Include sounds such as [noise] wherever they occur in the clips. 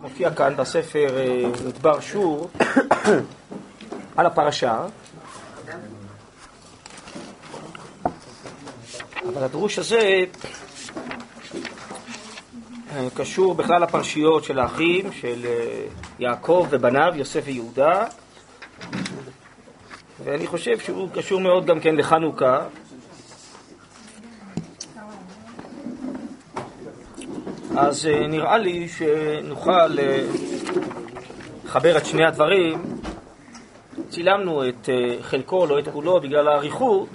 מופיע כאן בספר מדבר שור [coughs] על הפרשה. אבל הדרוש הזה קשור בכלל לפרשיות של האחים, של יעקב ובניו, יוסף ויהודה. ואני חושב שהוא קשור מאוד גם כן לחנוכה אז נראה לי שנוכל לחבר את שני הדברים. צילמנו את חלקו, לא את כולו, בגלל האריכות.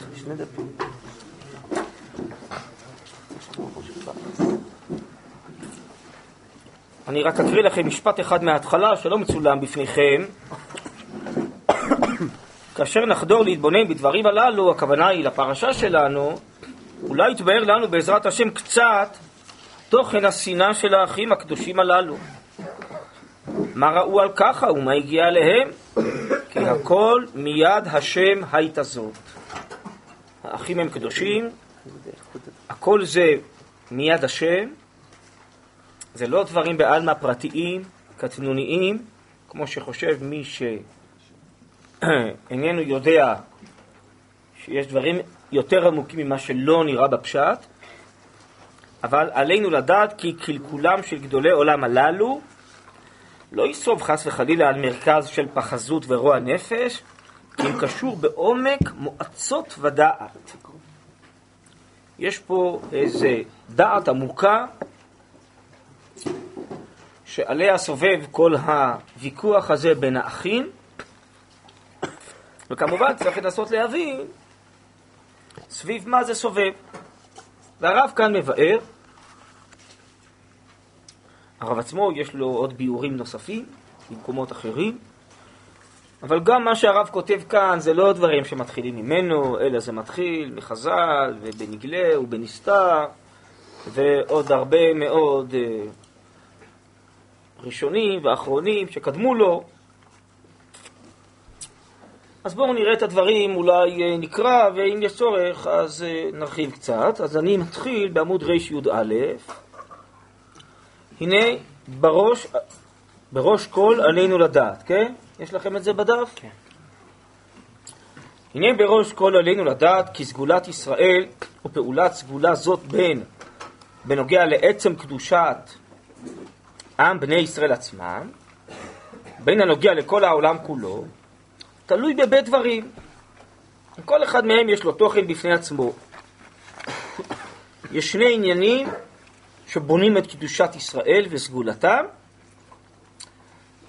אני רק אקריא לכם משפט אחד מההתחלה שלא מצולם בפניכם. כאשר נחדור להתבונן בדברים הללו, הכוונה היא לפרשה שלנו, אולי יתבהר לנו בעזרת השם קצת תוכן השנאה של האחים הקדושים הללו. מה ראו על ככה ומה הגיע אליהם? [coughs] כי הכל מיד השם הייתה זאת. האחים הם קדושים, הכל זה מיד השם, זה לא דברים בעלמא פרטיים, קטנוניים, כמו שחושב מי שאיננו [coughs] יודע שיש דברים יותר עמוקים ממה שלא נראה בפשט, אבל עלינו לדעת כי קלקולם של גדולי עולם הללו לא יסוב חס וחלילה על מרכז של פחזות ורוע נפש, כי הם קשור בעומק מועצות ודעת. יש פה איזה דעת עמוקה שעליה סובב כל הוויכוח הזה בין האחים, וכמובן צריך לנסות להבין סביב מה זה סובב. והרב כאן מבאר, הרב עצמו יש לו עוד ביאורים נוספים במקומות אחרים, אבל גם מה שהרב כותב כאן זה לא דברים שמתחילים ממנו, אלא זה מתחיל מחז"ל ובנגלה ובנסתר ועוד הרבה מאוד ראשונים ואחרונים שקדמו לו. אז בואו נראה את הדברים, אולי נקרא, ואם יש צורך אז נרחיב קצת. אז אני מתחיל בעמוד רי"א. הנה, בראש, בראש כל עלינו לדעת, כן? יש לכם את זה בדף? כן. הנה בראש כל עלינו לדעת כי סגולת ישראל ופעולת סגולה זאת בין בנוגע לעצם קדושת עם בני ישראל עצמם, בין הנוגע לכל העולם כולו, תלוי בבית דברים. כל אחד מהם יש לו תוכן בפני עצמו. [coughs] יש שני עניינים שבונים את קדושת ישראל וסגולתם.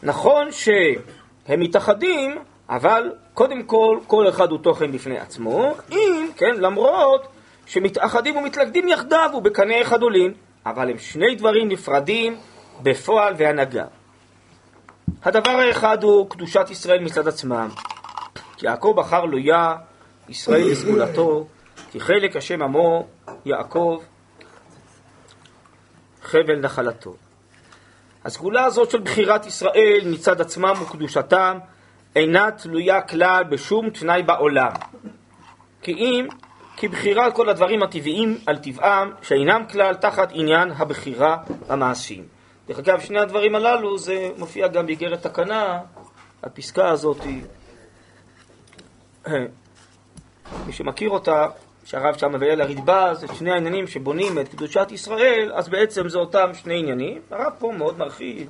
נכון שהם מתאחדים, אבל קודם כל, כל אחד הוא תוכן בפני עצמו, אם, כן, למרות שמתאחדים ומתלכדים יחדיו ובקנה אחד עולים, אבל הם שני דברים נפרדים בפועל והנהגה. הדבר האחד הוא קדושת ישראל מצד עצמם. כי יעקב בחר לו יה, ישראל לסגולתו, כי חלק השם עמו, יעקב, חבל נחלתו. הסגולה הזאת של בחירת ישראל מצד עצמם וקדושתם אינה תלויה כלל בשום תנאי בעולם. כי אם, כי בחירת כל הדברים הטבעיים על טבעם, שאינם כלל תחת עניין הבחירה המעשיים. דרך אגב, שני הדברים הללו, זה מופיע גם באיגרת תקנה, הפסקה הזאת, [clears throat] מי שמכיר אותה, שהרב שם מביא לרדב"ז, את שני העניינים שבונים את קדושת ישראל, אז בעצם זה אותם שני עניינים. הרב פה מאוד מרחיב,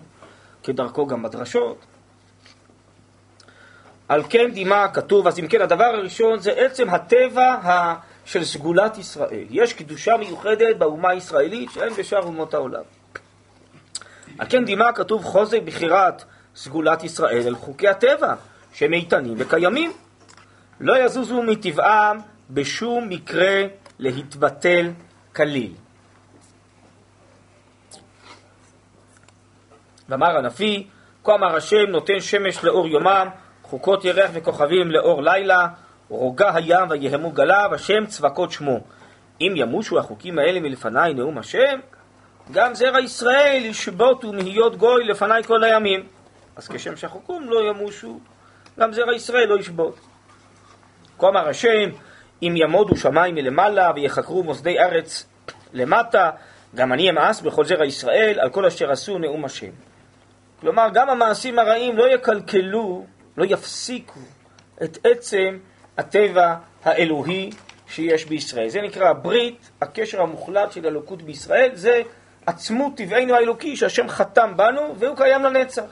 כדרכו גם בדרשות. על כן דימה כתוב, אז אם כן, הדבר הראשון זה עצם הטבע של סגולת ישראל. יש קדושה מיוחדת באומה הישראלית שאין בשאר אומות העולם. על כן דימה כתוב חוזק בחירת סגולת ישראל אל חוקי הטבע, שהם איתנים וקיימים. לא יזוזו מטבעם בשום מקרה להתבטל כליל. ואמר הנביא, כה אמר השם נותן שמש לאור יומם, חוקות ירח וכוכבים לאור לילה, רוגע הים ויהמו גליו, השם צבקות שמו. אם ימושו החוקים האלה מלפניי נאום השם, גם זרע ישראל ישבותו מהיות גוי לפניי כל הימים. אז כשם שהחוקים לא ימושו, גם זרע ישראל לא ישבות. כה אמר השם, אם ימודו שמיים מלמעלה ויחקרו מוסדי ארץ למטה, גם אני אמאס בכל זרע ישראל על כל אשר עשו נאום השם. כלומר, גם המעשים הרעים לא יקלקלו, לא יפסיקו את עצם הטבע האלוהי שיש בישראל. זה נקרא ברית, הקשר המוחלט של אלוקות בישראל, זה עצמות טבענו האלוקי שהשם חתם בנו והוא קיים לנצח.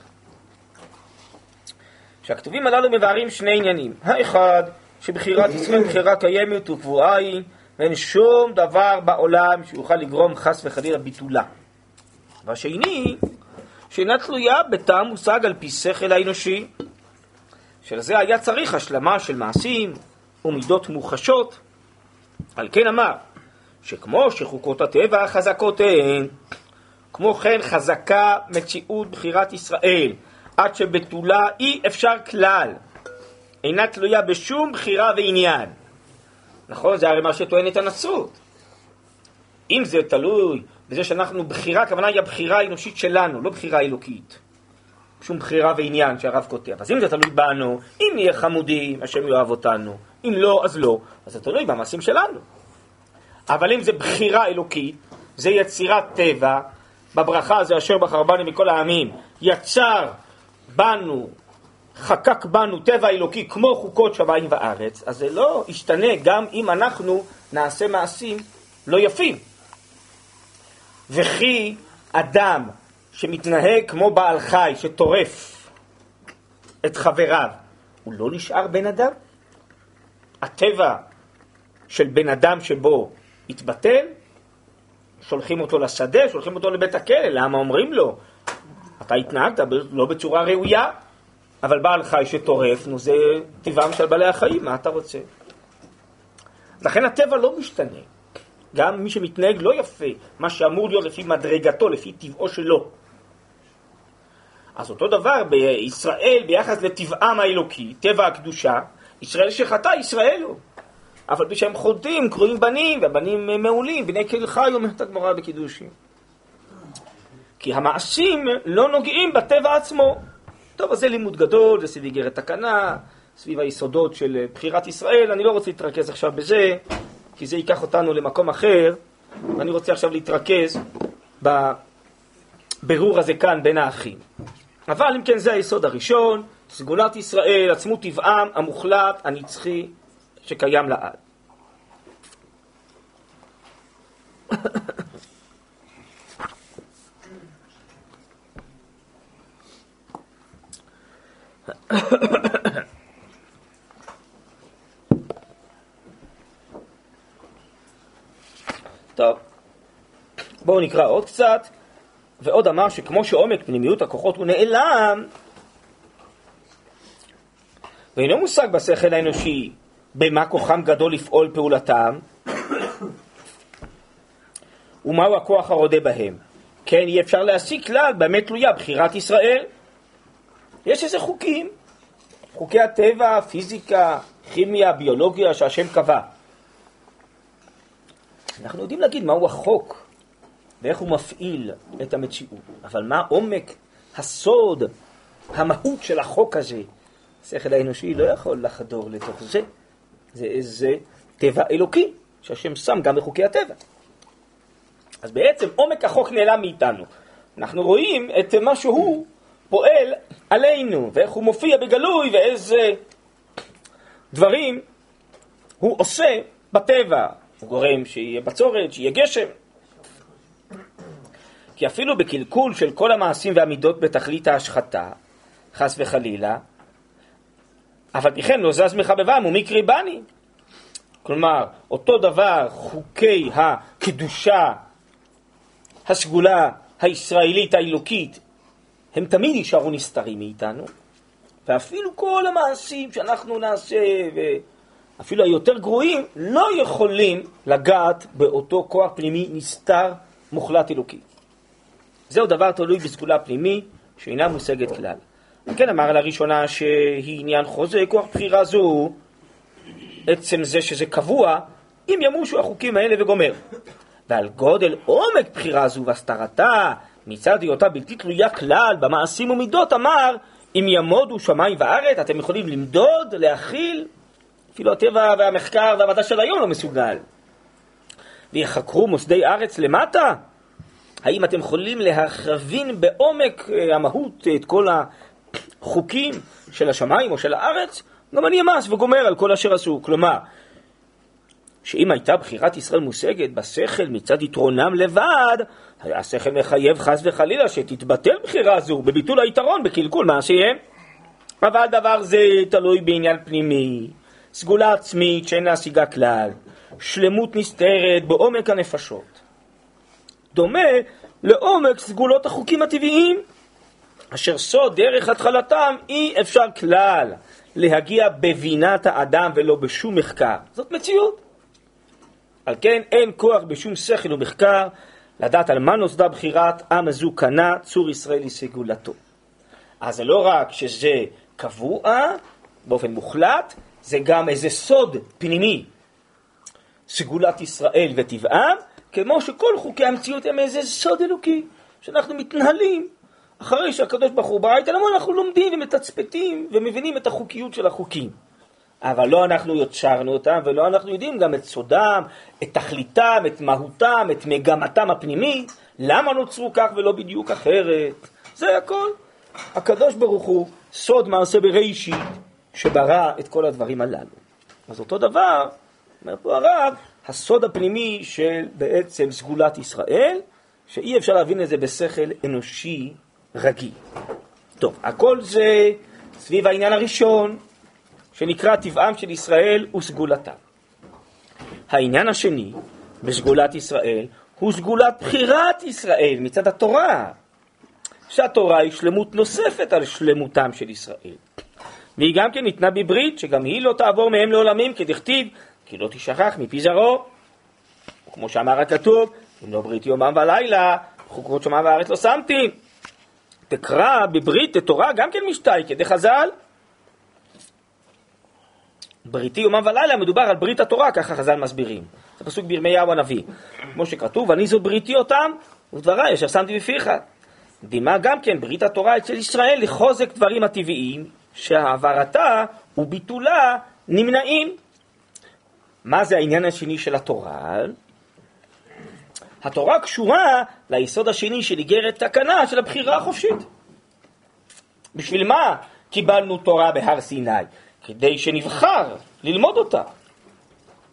שהכתובים הללו מבארים שני עניינים. האחד, שבחירת ישראל בחירה קיימת וקבועה היא, ואין שום דבר בעולם שיוכל לגרום חס וחלילה ביטולה. והשני, שאינה תלויה בטעם מושג על פי שכל האנושי, שלזה היה צריך השלמה של מעשים ומידות מוחשות. על כן אמר, שכמו שחוקות הטבע חזקות הן, כמו כן חזקה מציאות בחירת ישראל, עד שבתולה אי אפשר כלל, אינה תלויה בשום בחירה ועניין. נכון? זה הרי מה שטוענת הנצרות. אם זה תלוי בזה שאנחנו בחירה, הכוונה היא הבחירה האנושית שלנו, לא בחירה אלוקית. שום בחירה ועניין שהרב כותב. אז אם זה תלוי בנו, אם נהיה חמודים, השם יאהב אותנו. אם לא, אז לא. אז זה תלוי במעשים שלנו. אבל אם זה בחירה אלוקית, זה יצירת טבע, בברכה זה אשר בחר בנו מכל העמים, יצר בנו, חקק בנו טבע אלוקי כמו חוקות שמיים וארץ, אז זה לא ישתנה גם אם אנחנו נעשה מעשים לא יפים. וכי אדם שמתנהג כמו בעל חי, שטורף את חבריו, הוא לא נשאר בן אדם? הטבע של בן אדם שבו התבטל, שולחים אותו לשדה, שולחים אותו לבית הכלא, למה אומרים לו? אתה התנהגת לא בצורה ראויה, אבל בעל חי שטורף, נו זה טבעם של בעלי החיים, מה אתה רוצה? לכן הטבע לא משתנה. גם מי שמתנהג לא יפה, מה שאמור להיות לפי מדרגתו, לפי טבעו שלו. אז אותו דבר בישראל ביחס לטבעם האלוקי, טבע הקדושה, ישראל שחטא, ישראל הוא. אבל כשהם חוטאים, קרויים בנים, והבנים מעולים, בני כל חי, אומרת הגמרא בקידושים. כי המעשים לא נוגעים בטבע עצמו. טוב, אז זה לימוד גדול, זה סביב איגרת תקנה, סביב היסודות של בחירת ישראל, אני לא רוצה להתרכז עכשיו בזה, כי זה ייקח אותנו למקום אחר, ואני רוצה עכשיו להתרכז בבירור הזה כאן בין האחים. אבל אם כן זה היסוד הראשון, סגולת ישראל, עצמות טבעם המוחלט, הנצחי, שקיים לעד. טוב, בואו נקרא עוד קצת. ועוד אמר שכמו שעומק פנימיות הכוחות הוא נעלם, ואינו מושג בשכל האנושי במה כוחם גדול לפעול פעולתם, ומהו הכוח הרודה בהם. כן, אי אפשר להסיק כלל במה תלויה בחירת ישראל. יש איזה חוקים, חוקי הטבע, פיזיקה, כימיה, ביולוגיה, שהשם קבע. אנחנו יודעים להגיד מהו החוק ואיך הוא מפעיל את המציאות, אבל מה עומק, הסוד, המהות של החוק הזה? השכל האנושי לא יכול לחדור לתוך זה. זה איזה טבע אלוקי שהשם שם גם בחוקי הטבע. אז בעצם עומק החוק נעלם מאיתנו. אנחנו רואים את מה שהוא פועל עלינו, ואיך הוא מופיע בגלוי, ואיזה דברים הוא עושה בטבע. הוא גורם שיהיה בצורת, שיהיה גשם. כי אפילו בקלקול של כל המעשים והמידות בתכלית ההשחתה, חס וחלילה, אף על פי כן לא זז מחבבם ומקרי בני. כלומר, אותו דבר חוקי הקדושה, הסגולה הישראלית האלוקית, הם תמיד יישארו נסתרים מאיתנו, ואפילו כל המעשים שאנחנו נעשה, ואפילו היותר גרועים, לא יכולים לגעת באותו כוח פנימי נסתר מוחלט אלוקי. זהו דבר תלוי בסגולה פנימי, שאינה מושגת כלל. כן אמר לראשונה שהיא עניין חוזה, כוח בחירה זו, עצם זה שזה קבוע, אם ימושו החוקים האלה וגומר. ועל גודל עומק בחירה זו והסתרתה, מצד היותה בלתי תלויה כלל במעשים ומידות, אמר, אם ימודו שמיים וארץ, אתם יכולים למדוד, להכיל, אפילו הטבע והמחקר והמדע של היום לא מסוגל. ויחקרו מוסדי ארץ למטה, האם אתם יכולים להכווין בעומק אה, המהות את כל החוקים של השמיים או של הארץ? גם אני אמס וגומר על כל אשר עשו. כלומר, שאם הייתה בחירת ישראל מושגת בשכל מצד יתרונם לבד, השכל מחייב חס וחלילה שתתבטל בחירה זו בביטול היתרון, בקלקול מעשיהם. אבל דבר זה תלוי בעניין פנימי, סגולה עצמית שאין להשיגה כלל, שלמות נסתרת בעומק הנפשות. דומה לעומק סגולות החוקים הטבעיים, אשר סוד דרך התחלתם אי אפשר כלל להגיע בבינת האדם ולא בשום מחקר. זאת מציאות. על כן אין כוח בשום שכל ומחקר לדעת על מה נוסדה בחירת עם הזו קנה צור ישראל לסגולתו. אז זה לא רק שזה קבוע באופן מוחלט, זה גם איזה סוד פנימי. סגולת ישראל וטבעם, כמו שכל חוקי המציאות הם איזה סוד אלוקי, שאנחנו מתנהלים אחרי שהקדוש ברוך הוא ברא איתנו, אנחנו לומדים ומתצפתים ומבינים את החוקיות של החוקים. אבל לא אנחנו יוצרנו אותם, ולא אנחנו יודעים גם את סודם, את תכליתם, את מהותם, את מגמתם הפנימית, למה נוצרו כך ולא בדיוק אחרת. זה הכל. הקדוש ברוך הוא סוד מעשה בראשית, שברא את כל הדברים הללו. אז אותו דבר, אומר פה הרב, הסוד הפנימי של בעצם סגולת ישראל, שאי אפשר להבין את זה בשכל אנושי רגיל. טוב, הכל זה סביב העניין הראשון, שנקרא טבעם של ישראל וסגולתם. העניין השני בסגולת ישראל הוא סגולת בחירת ישראל מצד התורה, שהתורה היא שלמות נוספת על שלמותם של ישראל. והיא גם כן ניתנה בברית, שגם היא לא תעבור מהם לעולמים, כדכתיב, כי לא תשכח מפי זרעו. כמו שאמר הכתוב, אם לא ברית יומם ולילה, חוקרות שמם וארץ לא שמתי. תקרא בברית תורה גם כן משתי, כדי חז"ל. בריתי יומם ולילה מדובר על ברית התורה, ככה חז"ל מסבירים. זה פסוק בירמיהו הנביא. כמו שכתוב, אני זו בריתי אותם, ודבריי אשר שמתי בפיך. דימה גם כן ברית התורה אצל ישראל לחוזק דברים הטבעיים, שהעברתה וביטולה נמנעים. מה זה העניין השני של התורה? התורה קשורה ליסוד השני של איגרת תקנה של הבחירה החופשית. בשביל מה קיבלנו תורה בהר סיני? כדי שנבחר ללמוד אותה.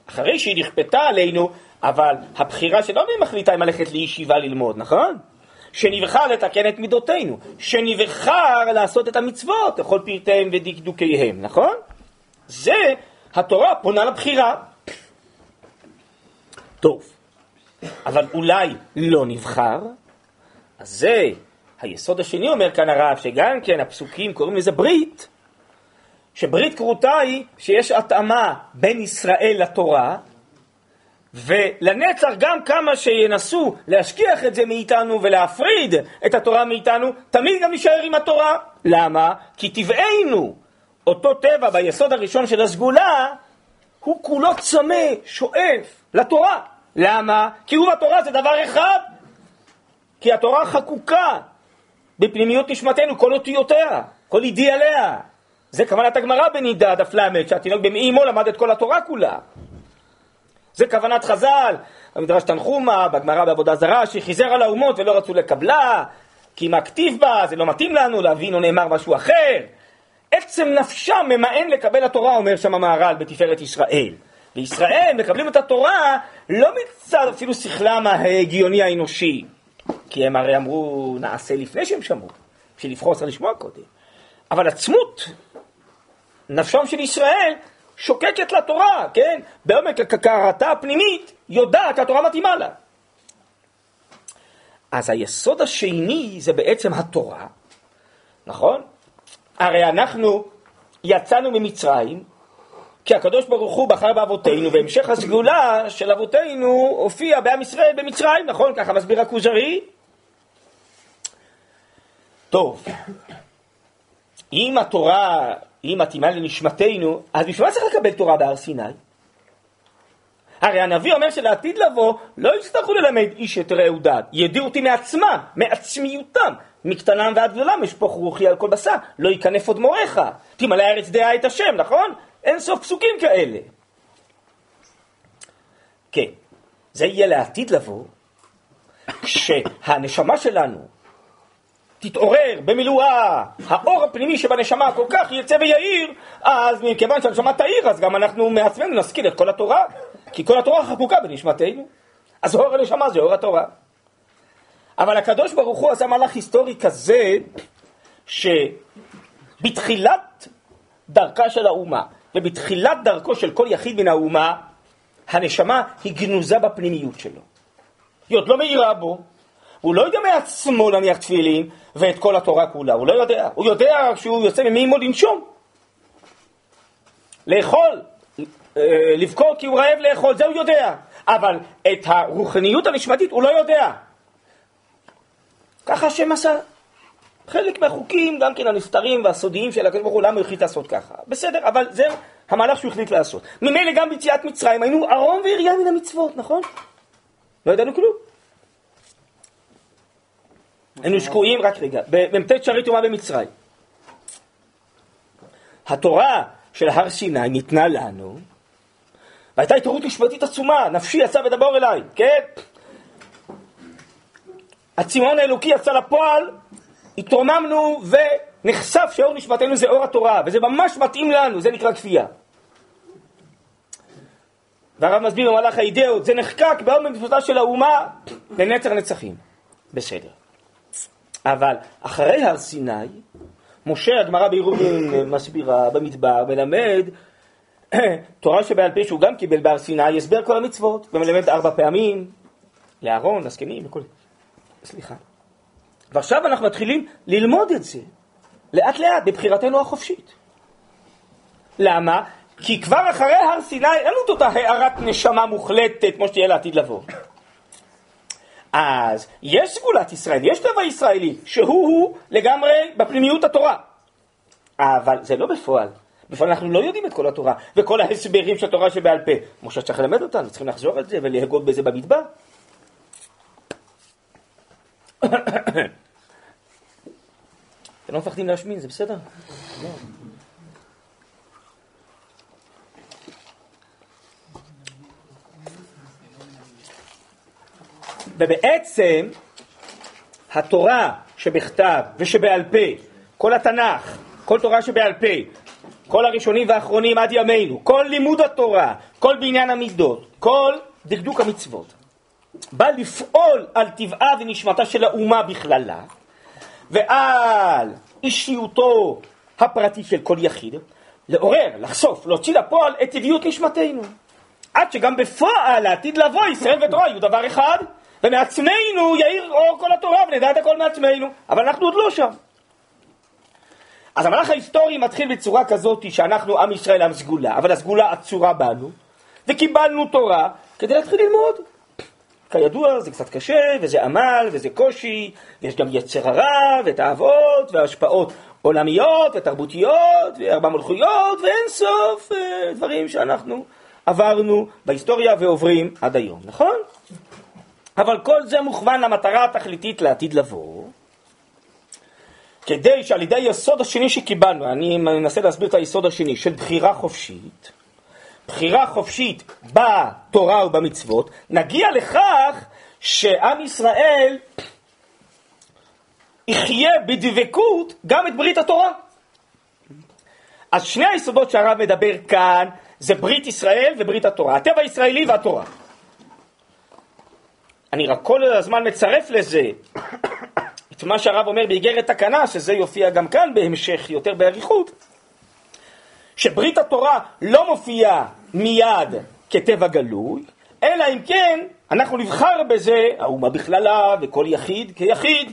אחרי שהיא נכפתה עלינו, אבל הבחירה שלנו היא מחליטה אם ללכת לישיבה ללמוד, נכון? שנבחר לתקן את מידותינו, שנבחר לעשות את המצוות לכל פרטיהם ודקדוקיהם, נכון? זה התורה פונה לבחירה. טוב, אבל אולי לא נבחר, אז זה היסוד השני אומר כאן הרב, שגם כן הפסוקים קוראים לזה ברית, שברית כרותה היא שיש התאמה בין ישראל לתורה, ולנצח גם כמה שינסו להשכיח את זה מאיתנו ולהפריד את התורה מאיתנו, תמיד גם נשאר עם התורה. למה? כי טבענו, אותו טבע ביסוד הראשון של הסגולה, הוא כולו צמא, שואף לתורה. למה? כי הוא התורה זה דבר אחד. כי התורה חקוקה בפנימיות נשמתנו, כל אותיותיה, כל אידיאליה. זה כוונת הגמרא בנידה, דף ל', שהתינוק במאימו למד את כל התורה כולה. זה כוונת חז"ל, במדרש תנחומה, בגמרא בעבודה זרה, שחיזר על האומות ולא רצו לקבלה, כי מה כתיב בה, זה לא מתאים לנו, להבין או נאמר משהו אחר. עצם נפשם ממאן לקבל התורה, אומר שם המהר"ל בתפארת ישראל. בישראל מקבלים את התורה לא מצד אפילו שכלם ההגיוני האנושי, כי הם הרי אמרו נעשה לפני שהם שמעו, בשביל לבחור צריך לשמוע קודם. אבל עצמות נפשם של ישראל שוקקת לתורה, כן? בעומק הכרתה הפנימית יודעת שהתורה מתאימה לה. אז היסוד השני זה בעצם התורה, נכון? הרי אנחנו יצאנו ממצרים, כי הקדוש ברוך הוא בחר באבותינו, והמשך הסגולה של אבותינו הופיע בעם ישראל במצרים, נכון? ככה מסביר הכוזרי. טוב, אם התורה היא מתאימה לנשמתנו, אז בשביל מה צריך לקבל תורה בהר סיני? הרי הנביא אומר שלעתיד לבוא לא יצטרכו ללמד איש את רעהו דעת, ידיעו אותי מעצמם, מעצמיותם, מקטנם ועד גדולם אשפוך רוחי על כל בשר, לא ייכנף עוד מוריך, תמלא הארץ דעה את השם, נכון? אין סוף פסוקים כאלה. כן, זה יהיה לעתיד לבוא, כשהנשמה שלנו תתעורר במילואה, האור הפנימי שבנשמה כל כך יצא ויאיר, אז מכיוון שהנשמה תאיר, אז גם אנחנו מעצמנו נשכיל את כל התורה, כי כל התורה חקוקה בנשמתנו. אז אור הנשמה זה אור התורה. אבל הקדוש ברוך הוא עשה מהלך היסטורי כזה, שבתחילת דרכה של האומה, ובתחילת דרכו של כל יחיד מן האומה, הנשמה היא גנוזה בפנימיות שלו. היא עוד לא מאירה בו, הוא לא יודע מעצמו להניח תפילין ואת כל התורה כולה, הוא לא יודע. הוא יודע שהוא יוצא ממימו לנשום. לאכול, אה, לבכות כי הוא רעב לאכול, זה הוא יודע. אבל את הרוחניות הנשמתית הוא לא יודע. ככה השם עשה. חלק מהחוקים, גם כן הנסתרים והסודיים של הקדוש ברוך הוא, למה הוא החליט לעשות ככה? בסדר, אבל זה המהלך שהוא החליט לעשות. ממילא גם ביציאת מצרים היינו ערום ועירייה מן המצוות, נכון? לא ידענו כלום. היינו שקועים, רק רגע, במ"ט שערי טומאה במצרים. התורה של הר סיני ניתנה לנו, והייתה התעוררות משפטית עצומה, נפשי יצא ודבור אליי, כן? הצמאון האלוקי יצא לפועל, התרוממנו ונחשף שאור נשמתנו זה אור התורה, וזה ממש מתאים לנו, זה נקרא כפייה. והרב מסביר במהלך האידאות, זה נחקק באור מצוותה של האומה לנצר נצחים. בסדר. אבל אחרי הר סיני, משה, הגמרא בעירובין [coughs] מסבירה במדבר, מלמד [clears throat] תורה שבעל פה שהוא גם קיבל בהר סיני, הסבר כל המצוות, ומלמד ארבע פעמים לאהרון, לזקנים וכל... סליחה. ועכשיו אנחנו מתחילים ללמוד את זה, לאט לאט, בבחירתנו החופשית. למה? כי כבר אחרי הר סיני אין לנו את אותה הארת נשמה מוחלטת כמו שתהיה לעתיד לבוא. אז יש סגולת ישראל, יש טבע ישראלי, שהוא-הוא לגמרי בפנימיות התורה. אבל זה לא בפועל. בפועל אנחנו לא יודעים את כל התורה, וכל ההסברים של התורה שבעל פה. משה צריך ללמד אותנו, צריכים לחזור על זה ולהגות בזה במדבר. לא מפחדים להשמין, זה בסדר? ובעצם התורה שבכתב ושבעל פה, כל התנ"ך, כל תורה שבעל פה, כל הראשונים והאחרונים עד ימינו, כל לימוד התורה, כל בעניין המידות, כל דקדוק המצוות, בא לפעול על טבעה ונשמתה של האומה בכללה, ועל אישיותו הפרטית של כל יחיד, לעורר, לחשוף, להוציא לפועל את טבעיות נשמתנו. עד שגם בפועל העתיד לבוא ישראל ותורה יהיו דבר אחד, ומעצמנו יאיר אור כל התורה ונדע את הכל מעצמנו, אבל אנחנו עוד לא שם. אז המהלך ההיסטורי מתחיל בצורה כזאת שאנחנו עם ישראל עם סגולה, אבל הסגולה עצורה בנו, וקיבלנו תורה כדי להתחיל ללמוד. כידוע זה קצת קשה, וזה עמל, וזה קושי, ויש גם יצר הרע, ותאוות, והשפעות עולמיות, ותרבותיות, וארבע מלכויות, ואין סוף אה, דברים שאנחנו עברנו בהיסטוריה ועוברים עד היום, נכון? אבל כל זה מוכוון למטרה התכליתית לעתיד לבוא, כדי שעל ידי היסוד השני שקיבלנו, אני מנסה להסביר את היסוד השני, של בחירה חופשית, בחירה חופשית בתורה ובמצוות, נגיע לכך שעם ישראל יחיה בדבקות גם את ברית התורה. אז שני היסודות שהרב מדבר כאן זה ברית ישראל וברית התורה, הטבע הישראלי והתורה. אני רק כל הזמן מצרף לזה את מה שהרב אומר באיגרת תקנה, שזה יופיע גם כאן בהמשך יותר באריכות, שברית התורה לא מופיעה מיד כטבע גלוי, אלא אם כן אנחנו נבחר בזה, האומה בכללה וכל יחיד כיחיד,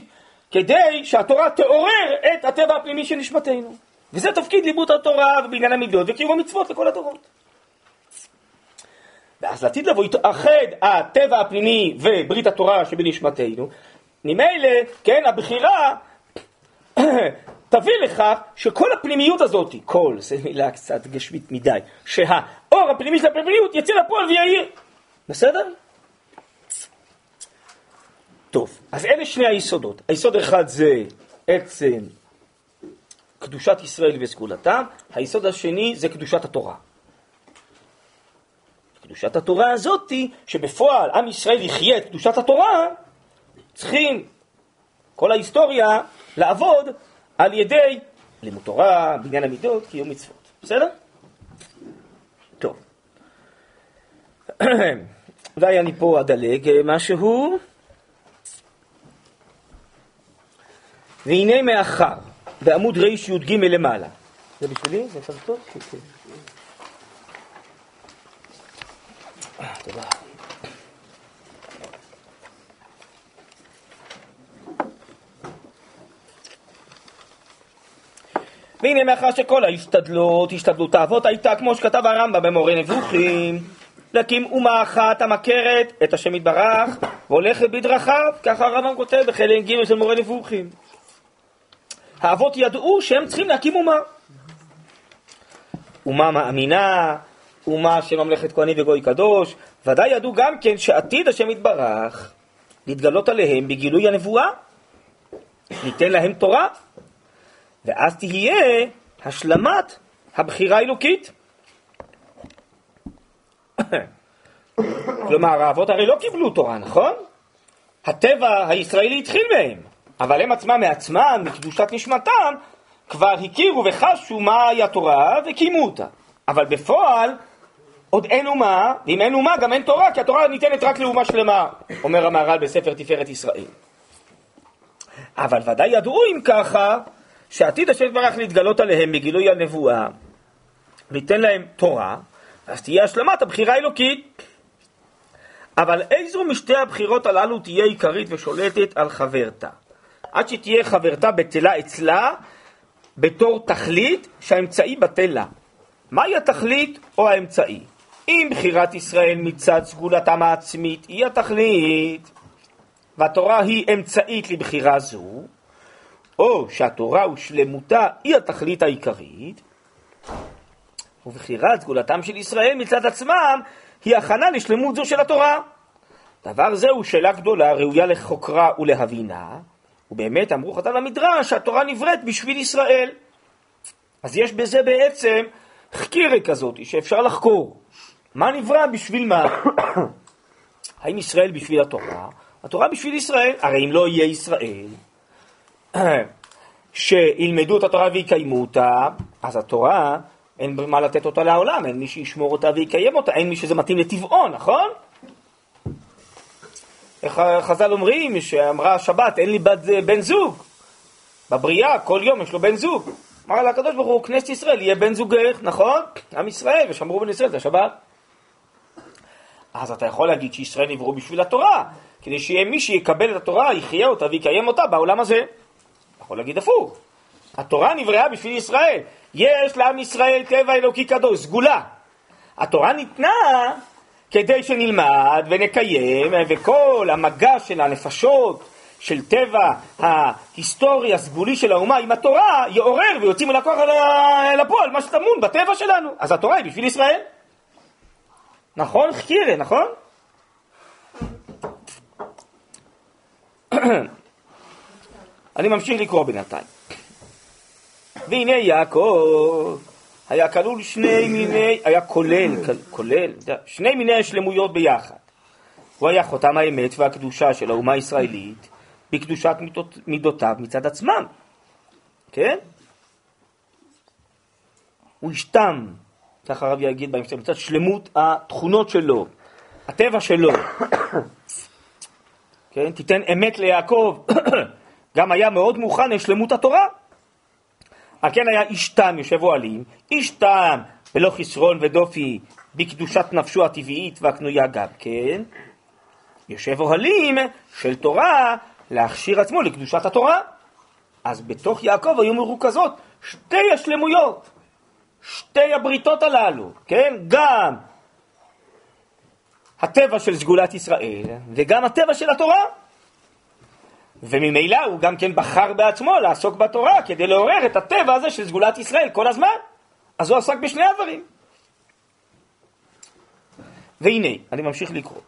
כדי שהתורה תעורר את הטבע הפנימי של נשמתנו. וזה תפקיד לימוד התורה ובעניין המידות וקיום המצוות לכל הדורות. ואז לעתיד לבוא יתאחד הטבע הפנימי וברית התורה שבנשמתנו, ממילא, כן, הבחירה תביא לכך שכל הפנימיות הזאת, כל, זו מילה קצת גשמית מדי, שהאור הפנימי של הפנימיות יצא לפועל ויעיר. בסדר? טוב, אז אלה שני היסודות. היסוד אחד זה עצם קדושת ישראל וסגולתם, היסוד השני זה קדושת התורה. קדושת התורה הזאתי, שבפועל עם ישראל יחיה את קדושת התורה, צריכים כל ההיסטוריה לעבוד על ידי לימוד תורה, בניין המידות, קיום מצוות. בסדר? טוב. [clears throat] אולי אני פה אדלג משהו. והנה מאחר, בעמוד רי"ג למעלה. זה בשבילי? זה טוב? כן, כן. אה, תודה. והנה מאחר שכל ההשתדלות, השתדלות האבות הייתה כמו שכתב הרמב"ם במורה נבוכים, להקים אומה אחת המכרת את השם יתברך והולכת בדרכיו, ככה הרמב"ם כותב בחלק ג' של מורה נבוכים. האבות ידעו שהם צריכים להקים אומה. אומה מאמינה, אומה ממלכת כהנים וגוי קדוש, ודאי ידעו גם כן שעתיד השם יתברך להתגלות עליהם בגילוי הנבואה. ניתן להם תורה, ואז תהיה השלמת הבחירה האלוקית. כלומר, האבות הרי לא קיבלו תורה, נכון? הטבע הישראלי התחיל מהם, אבל הם עצמם מעצמם, מקדושת נשמתם, כבר הכירו וחשו מהי התורה וקיימו אותה. אבל בפועל עוד אין אומה, ואם אין אומה גם אין תורה, כי התורה ניתנת רק לאומה שלמה, אומר המהר"ל בספר תפארת ישראל. אבל ודאי ידעו אם ככה, שעתיד השם יתברך להתגלות עליהם בגילוי הנבואה, וייתן להם תורה, אז תהיה השלמת הבחירה האלוקית. אבל איזו משתי הבחירות הללו תהיה עיקרית ושולטת על חברתה? עד שתהיה חברתה בטלה אצלה בתור תכלית שהאמצעי בטל לה. מהי התכלית או האמצעי? אם בחירת ישראל מצד סגולתם העצמית היא התכלית, והתורה היא אמצעית לבחירה זו, או שהתורה ושלמותה היא התכלית העיקרית, ובחירת סגולתם של ישראל מצד עצמם היא הכנה לשלמות זו של התורה. דבר זה הוא שאלה גדולה, ראויה לחוקרה ולהבינה, ובאמת אמרו חתן המדרש שהתורה נבראת בשביל ישראל. אז יש בזה בעצם חקירה כזאת שאפשר לחקור. מה נברא בשביל מה? [coughs] האם ישראל בשביל התורה? התורה בשביל ישראל. הרי אם לא יהיה ישראל, [clears throat] שילמדו את התורה ויקיימו אותה, אז התורה, אין מה לתת אותה לעולם, אין מי שישמור אותה ויקיים אותה, אין מי שזה מתאים לטבעו, נכון? איך חז"ל אומרים, שאמרה השבת, אין לי בת בן זוג. בבריאה, כל יום יש לו בן זוג. אמר לה הקדוש ברוך הוא, כנסת ישראל יהיה בן זוגך, נכון? עם ישראל, ושמרו בן ישראל, זה השבת. אז אתה יכול להגיד שישראל נבראו בשביל התורה, כדי שיהיה מי שיקבל את התורה, יחיה אותה ויקיים אותה בעולם הזה. יכול להגיד הפוך. התורה נבראה בשביל ישראל. יש לעם ישראל טבע אלוקי קדוש, סגולה. התורה ניתנה כדי שנלמד ונקיים, וכל המגע של הנפשות, של טבע ההיסטורי הסגולי של האומה עם התורה, יעורר ויוצאים אל הכוח אל הפועל, מה שטמון בטבע שלנו. אז התורה היא בשביל ישראל. נכון, חקירה, נכון? אני ממשיך לקרוא בינתיים. והנה יעקב היה כלול שני מיני, היה כולל, כולל, שני מיני השלמויות ביחד. הוא היה חותם האמת והקדושה של האומה הישראלית בקדושת מידות, מידותיו מצד עצמם, כן? הוא השתם, ככה הרב יגיד בהמשך, מצד שלמות התכונות שלו, הטבע שלו. [coughs] כן? תיתן אמת ליעקב גם היה מאוד מוכן לשלמות התורה. על כן היה איש תם יושב אוהלים, איש תם ולא חסרון ודופי בקדושת נפשו הטבעית והקנויה גם כן, יושב אוהלים של תורה להכשיר עצמו לקדושת התורה. אז בתוך יעקב היו מרוכזות שתי השלמויות, שתי הבריתות הללו, כן? גם הטבע של סגולת ישראל וגם הטבע של התורה. וממילא הוא גם כן בחר בעצמו לעסוק בתורה כדי לעורר את הטבע הזה של סגולת ישראל כל הזמן. אז הוא עסק בשני הדברים. והנה, אני ממשיך לקרוא.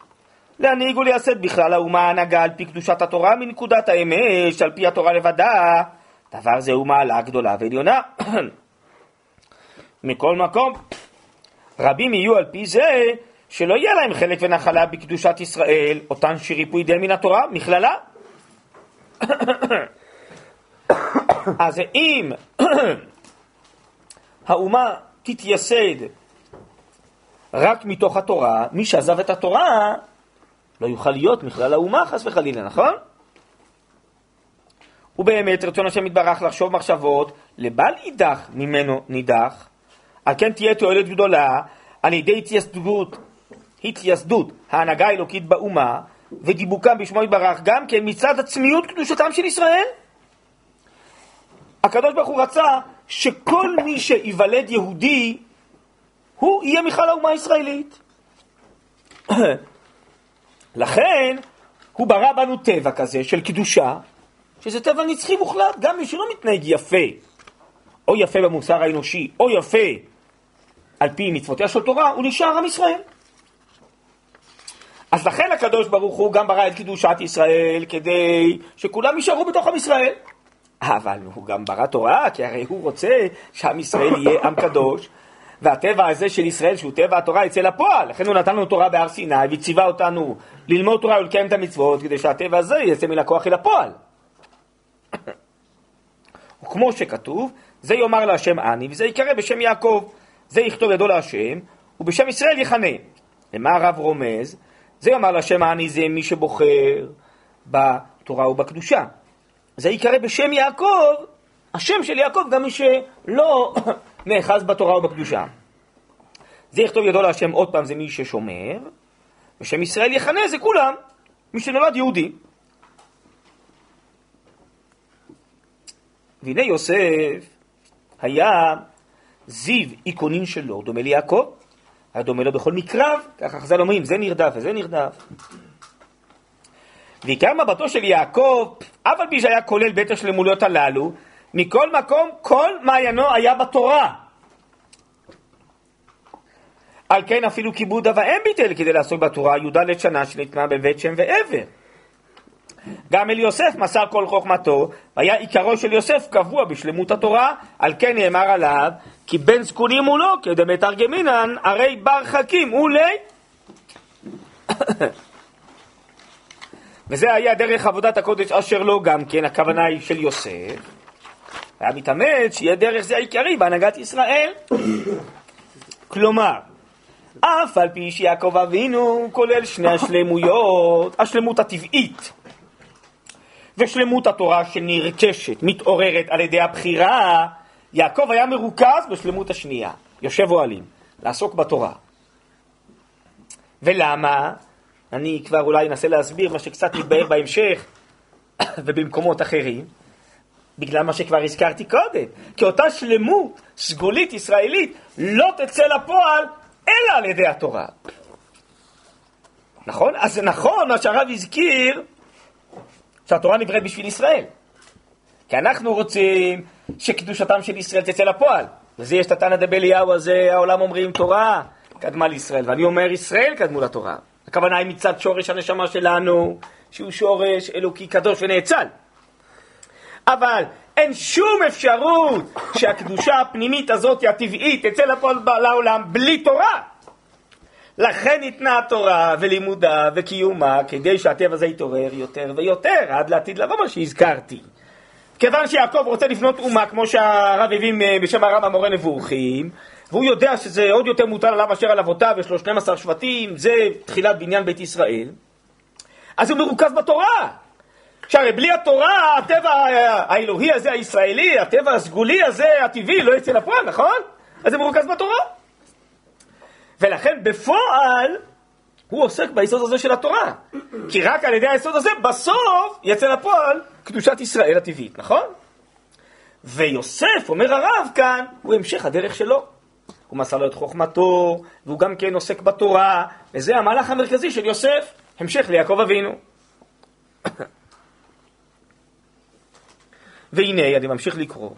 להנהיג ולייסד בכלל האומה ההנהגה על פי קדושת התורה מנקודת האמת שעל פי התורה לבדה. דבר זה הוא מעלה גדולה ועליונה. [clears throat] מכל מקום, רבים יהיו על פי זה שלא יהיה להם חלק ונחלה בקדושת ישראל, אותן שריפוי די מן התורה, מכללה. אז אם האומה תתייסד רק מתוך התורה, מי שעזב את התורה לא יוכל להיות מכלל האומה חס וחלילה, נכון? ובאמת רצון השם יתברך לחשוב מחשבות לבל יידח ממנו נידח, על כן תהיה תועלת גדולה על ידי התייסדות, התייסדות ההנהגה האלוקית באומה ודיבוקם בשמו יתברך גם כן מצד עצמיות קדושתם של ישראל. הקדוש ברוך הוא רצה שכל מי שייוולד יהודי הוא יהיה מכלל האומה הישראלית. [clears throat] לכן הוא ברא בנו טבע כזה של קדושה, שזה טבע נצחי מוחלט, גם מי שלא מתנהג יפה, או יפה במוסר האנושי, או יפה על פי מצוותיה של תורה, הוא נשאר עם ישראל. אז לכן הקדוש ברוך הוא גם ברא את קדושת ישראל כדי שכולם יישארו בתוך עם ישראל. אבל הוא גם ברא תורה, כי הרי הוא רוצה שעם ישראל יהיה עם קדוש, והטבע הזה של ישראל, שהוא טבע התורה, יצא לפועל. לכן הוא נתן לנו תורה בהר סיני, וציווה אותנו ללמוד תורה ולקיים את המצוות, כדי שהטבע הזה יצא מן הכוח אל הפועל. וכמו שכתוב, זה יאמר להשם אני, וזה יקרא בשם יעקב. זה יכתוב ידו להשם, ובשם ישראל יכנה. למה הרב רומז? זה יאמר להשם אני זה מי שבוחר בתורה ובקדושה. זה יקרא בשם יעקב, השם של יעקב גם מי שלא [coughs] נאחז בתורה ובקדושה. זה יכתוב ידו להשם עוד פעם זה מי ששומר, ושם ישראל יכנה זה כולם, מי שנולד יהודי. והנה יוסף היה זיו איכונין שלו, דומה ליעקב, היה דומה לו בכל מקרב, ככה חז"ל אומרים, זה נרדף וזה נרדף. ועיקר מבטו של יעקב, אף על פי שהיה כולל בית השלמויות הללו, מכל מקום כל מעיינו היה בתורה. על כן אפילו כיבוד אב האם ביטל כדי לעסוק בתורה י"ד שנה שניתנה בבית שם ועבר. גם אל יוסף מסר כל חוכמתו, והיה עיקרו של יוסף קבוע בשלמות התורה, על כן נאמר עליו, כי בן זקונים הוא לא, כדמתרגמינן, הרי בר חכים הוא לי. וזה היה דרך עבודת הקודש אשר לו גם כן, הכוונה היא של יוסף. היה מתאמץ שיהיה דרך זה העיקרי בהנהגת ישראל. כלומר, אף על פי שיעקב אבינו כולל שני השלמויות, השלמות הטבעית ושלמות התורה שנרכשת, מתעוררת על ידי הבחירה, יעקב היה מרוכז בשלמות השנייה, יושב אוהלים, לעסוק בתורה. ולמה? אני כבר אולי אנסה להסביר מה שקצת מתבהר בהמשך [coughs] ובמקומות אחרים, בגלל מה שכבר הזכרתי קודם, כי אותה שלמות סגולית ישראלית לא תצא לפועל אלא על ידי התורה. נכון? אז זה נכון מה שהרב הזכיר, שהתורה נבראת בשביל ישראל. כי אנחנו רוצים שקדושתם של ישראל תצא לפועל. וזה יש את התנא דבליהו הזה, העולם אומרים תורה קדמה לישראל, ואני אומר ישראל קדמו לתורה. הכוונה היא מצד שורש הנשמה שלנו, שהוא שורש אלוקי קדוש ונאצל. אבל אין שום אפשרות שהקדושה הפנימית הזאת, הטבעית, תצא לפועל לעולם בלי תורה. לכן ניתנה התורה ולימודה וקיומה כדי שהטבע הזה יתעורר יותר ויותר עד לעתיד לבוא מה שהזכרתי. כיוון שיעקב רוצה לפנות אומה כמו שהרב הביא בשם הרב המורה נבורכים והוא יודע שזה עוד יותר מוטל עליו אשר על אבותיו, יש לו 12 שבטים, זה תחילת בניין בית ישראל, אז הוא מרוכז בתורה. שהרי בלי התורה, הטבע האלוהי הזה, הישראלי, הטבע הסגולי הזה, הטבעי, לא יצא לפועל, נכון? אז זה מרוכז בתורה. ולכן בפועל הוא עוסק ביסוד הזה של התורה. כי רק על ידי היסוד הזה בסוף יצא לפועל קדושת ישראל הטבעית, נכון? ויוסף, אומר הרב כאן, הוא המשך הדרך שלו. הוא מסר לו את חוכמתו, והוא גם כן עוסק בתורה, וזה המהלך המרכזי של יוסף, המשך ליעקב אבינו. [coughs] והנה, אני ממשיך לקרוא.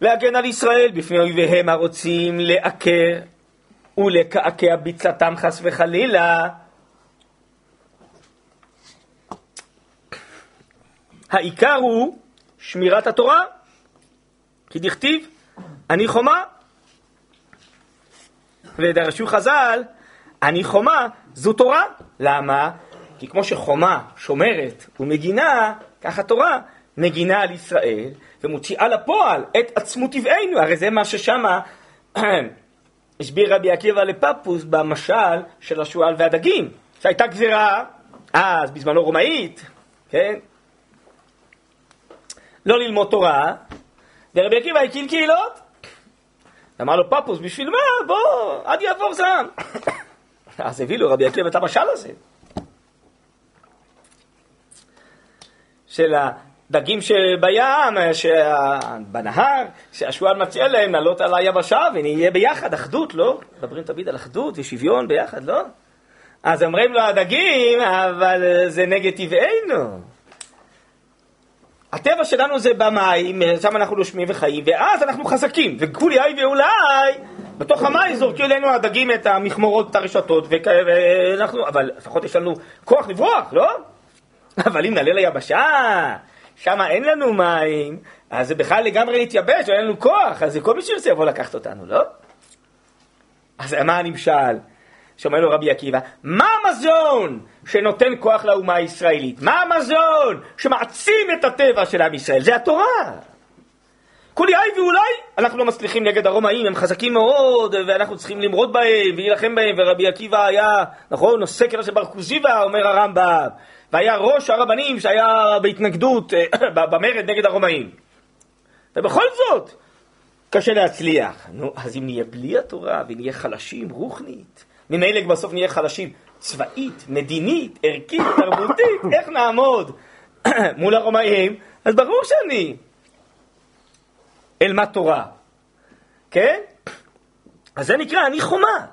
להגן על ישראל בפני אויביהם הרוצים לעקר ולקעקע ביצתם חס וחלילה. העיקר הוא שמירת התורה, כי דכתיב, אני חומה. ודרשו חז"ל, אני חומה זו תורה. למה? כי כמו שחומה שומרת ומגינה, ככה תורה מגינה על ישראל ומוציאה לפועל את עצמות טבענו, הרי זה מה ששמה [clears throat] הסביר רבי עקיבא לפפוס במשל של השועל והדגים, שהייתה גזירה, אז בזמנו רומאית, כן? לא ללמוד תורה, ורבי עקיבא הקים קהילות. אמר לו פפוס, בשביל מה? בוא, עד יעבור זעם. [coughs] אז הביא לו רבי עקיבא את המשל הזה. של הדגים שבים, בנהר, שהשועל מציע להם לעלות על היבשה ונהיה ביחד, אחדות, לא? מדברים תמיד על אחדות ושוויון ביחד, לא? אז אומרים לו הדגים, אבל זה נגד טבענו. הטבע שלנו זה במים, שם אנחנו נושמים וחיים, ואז אנחנו חזקים, וכולי היי ואולי, בתוך המים זורקו אלינו הדגים את המכמורות, את הרשתות, ואנחנו, אבל לפחות יש לנו כוח לברוח, לא? אבל אם נעלה ליבשה, שם אין לנו מים, אז זה בכלל לגמרי להתייבש, ואין לנו כוח, אז כל מי שירצה יבוא לקחת אותנו, לא? אז מה הנמשל? שאומר לו רבי עקיבא, מה המזון שנותן כוח לאומה הישראלית? מה המזון שמעצים את הטבע של עם ישראל? זה התורה. כולי היי ואולי אנחנו לא מצליחים נגד הרומאים, הם חזקים מאוד, ואנחנו צריכים למרוד בהם ולהילחם בהם, ורבי עקיבא היה, נכון, נושא של בר כוזיבא, אומר הרמב"ם, והיה ראש הרבנים שהיה בהתנגדות, [coughs] במרד נגד הרומאים. ובכל זאת, קשה להצליח. נו, אז אם נהיה בלי התורה ונהיה חלשים, רוחנית, ממילא בסוף נהיה חלשים צבאית, מדינית, ערכית, [coughs] תרבותית, איך נעמוד [coughs] מול הרומאים? אז ברור שאני אלמד תורה, כן? אז זה נקרא אני חומה.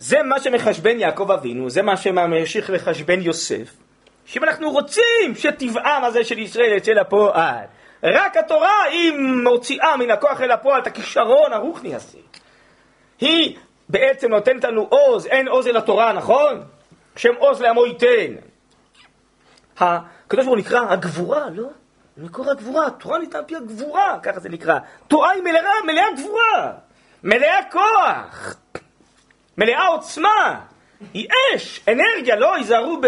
זה מה שמחשבן יעקב אבינו, זה מה שממשיך לחשבן יוסף, שאם אנחנו רוצים שטבעם הזה של ישראל יצא לפועל, רק התורה היא מוציאה מן הכוח אל הפועל את הכישרון הרוחני הזה. היא בעצם נותנת לנו עוז, אין עוז אל התורה, נכון? שם עוז לעמו ייתן. הקדוש ברוך הוא נקרא הגבורה, לא? מקור הגבורה, התורה ניתנה פי הגבורה, ככה זה נקרא. תורה היא מלאה, מלאה גבורה, מלאה כוח, מלאה עוצמה, היא אש, אנרגיה, לא? היזהרו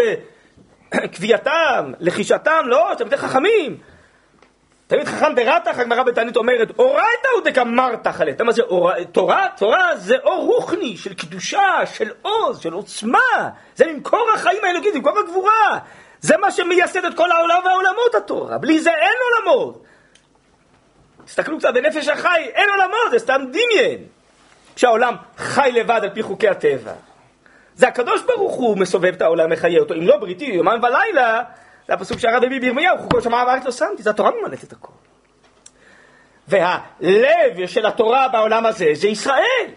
בקביעתם, לחישתם, לא? תלמידי חכמים. תלמיד חכם דרתך, הגמרא בתענית אומרת, אורייתא הוא דקמרתך עליה. מה זה תורה? תורה זה אור רוחני של קדושה, של עוז, של עוצמה. זה ממקור החיים האלוקיים, ממקור הגבורה. זה מה שמייסד את כל העולם והעולמות התורה. בלי זה אין עולמות. תסתכלו קצת בנפש החי, אין עולמות, זה סתם דמיין. כשהעולם חי לבד על פי חוקי הטבע. זה הקדוש ברוך הוא מסובב את העולם, מחיה אותו. אם לא בריתי, יומם ולילה, זה הפסוק שהרב הביא בירמיהו, חוקו שמע וארץ לא שמתי, זה התורה ממלאת את הכל. והלב של התורה בעולם הזה זה ישראל.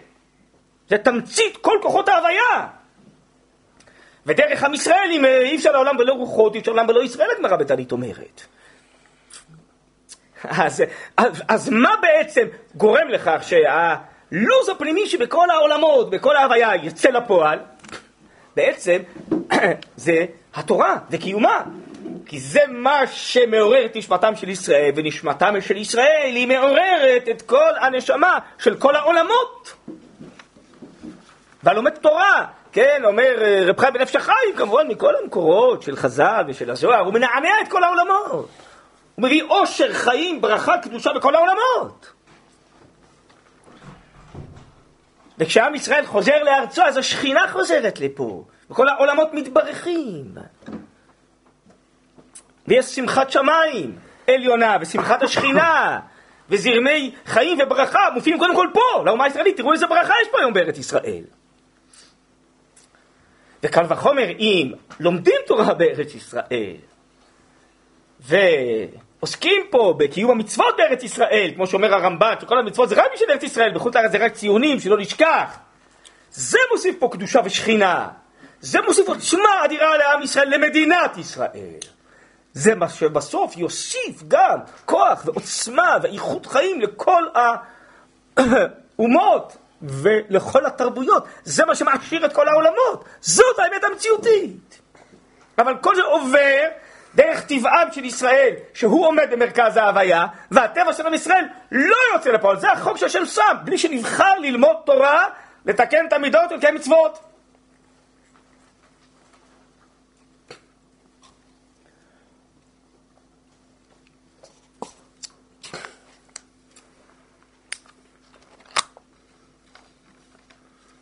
זה תמצית כל כוחות ההוויה. ודרך עם ישראל, אם אי אפשר לעולם בלא רוחות, אי אפשר לעולם בלא ישראל, הגמרא בתנית אומרת. אז, אז, אז מה בעצם גורם לכך שהלו"ז הפנימי שבכל העולמות, בכל ההוויה, יצא לפועל? בעצם [clears throat] זה התורה וקיומה. כי זה מה שמעורר את נשמתם של ישראל, ונשמתם של ישראל היא מעוררת את כל הנשמה של כל העולמות. והלומד תורה, כן, אומר אה, רב חי בנפש החיים, כמובן מכל המקורות של חז"ל ושל הזוהר, הוא מנענע את כל העולמות. הוא מביא עושר, חיים, ברכה, קדושה בכל העולמות. וכשעם ישראל חוזר לארצו, אז השכינה חוזרת לפה, וכל העולמות מתברכים. ויש שמחת שמיים עליונה, ושמחת השכינה, [laughs] וזרמי חיים וברכה מופיעים קודם כל פה, לאומה הישראלית, תראו איזה ברכה יש פה היום בארץ ישראל. וקל וחומר אם לומדים תורה בארץ ישראל, ועוסקים פה בקיום המצוות בארץ ישראל, כמו שאומר הרמב"ן, שכל המצוות זה רק בשביל ארץ ישראל, בחוץ לארץ זה רק ציונים, שלא נשכח. זה מוסיף פה קדושה ושכינה. זה מוסיף עוצמה אדירה לעם ישראל, למדינת ישראל. זה מה שבסוף יוסיף גם כוח ועוצמה ואיכות חיים לכל האומות [coughs] ולכל התרבויות. זה מה שמעשיר את כל העולמות. זאת האמת המציאותית. אבל כל זה עובר דרך טבעם של ישראל, שהוא עומד במרכז ההוויה, והטבע של עם ישראל לא יוצא לפועל. זה החוק שהשם שם, בלי שנבחר ללמוד תורה, לתקן את המידות ולקיים מצוות.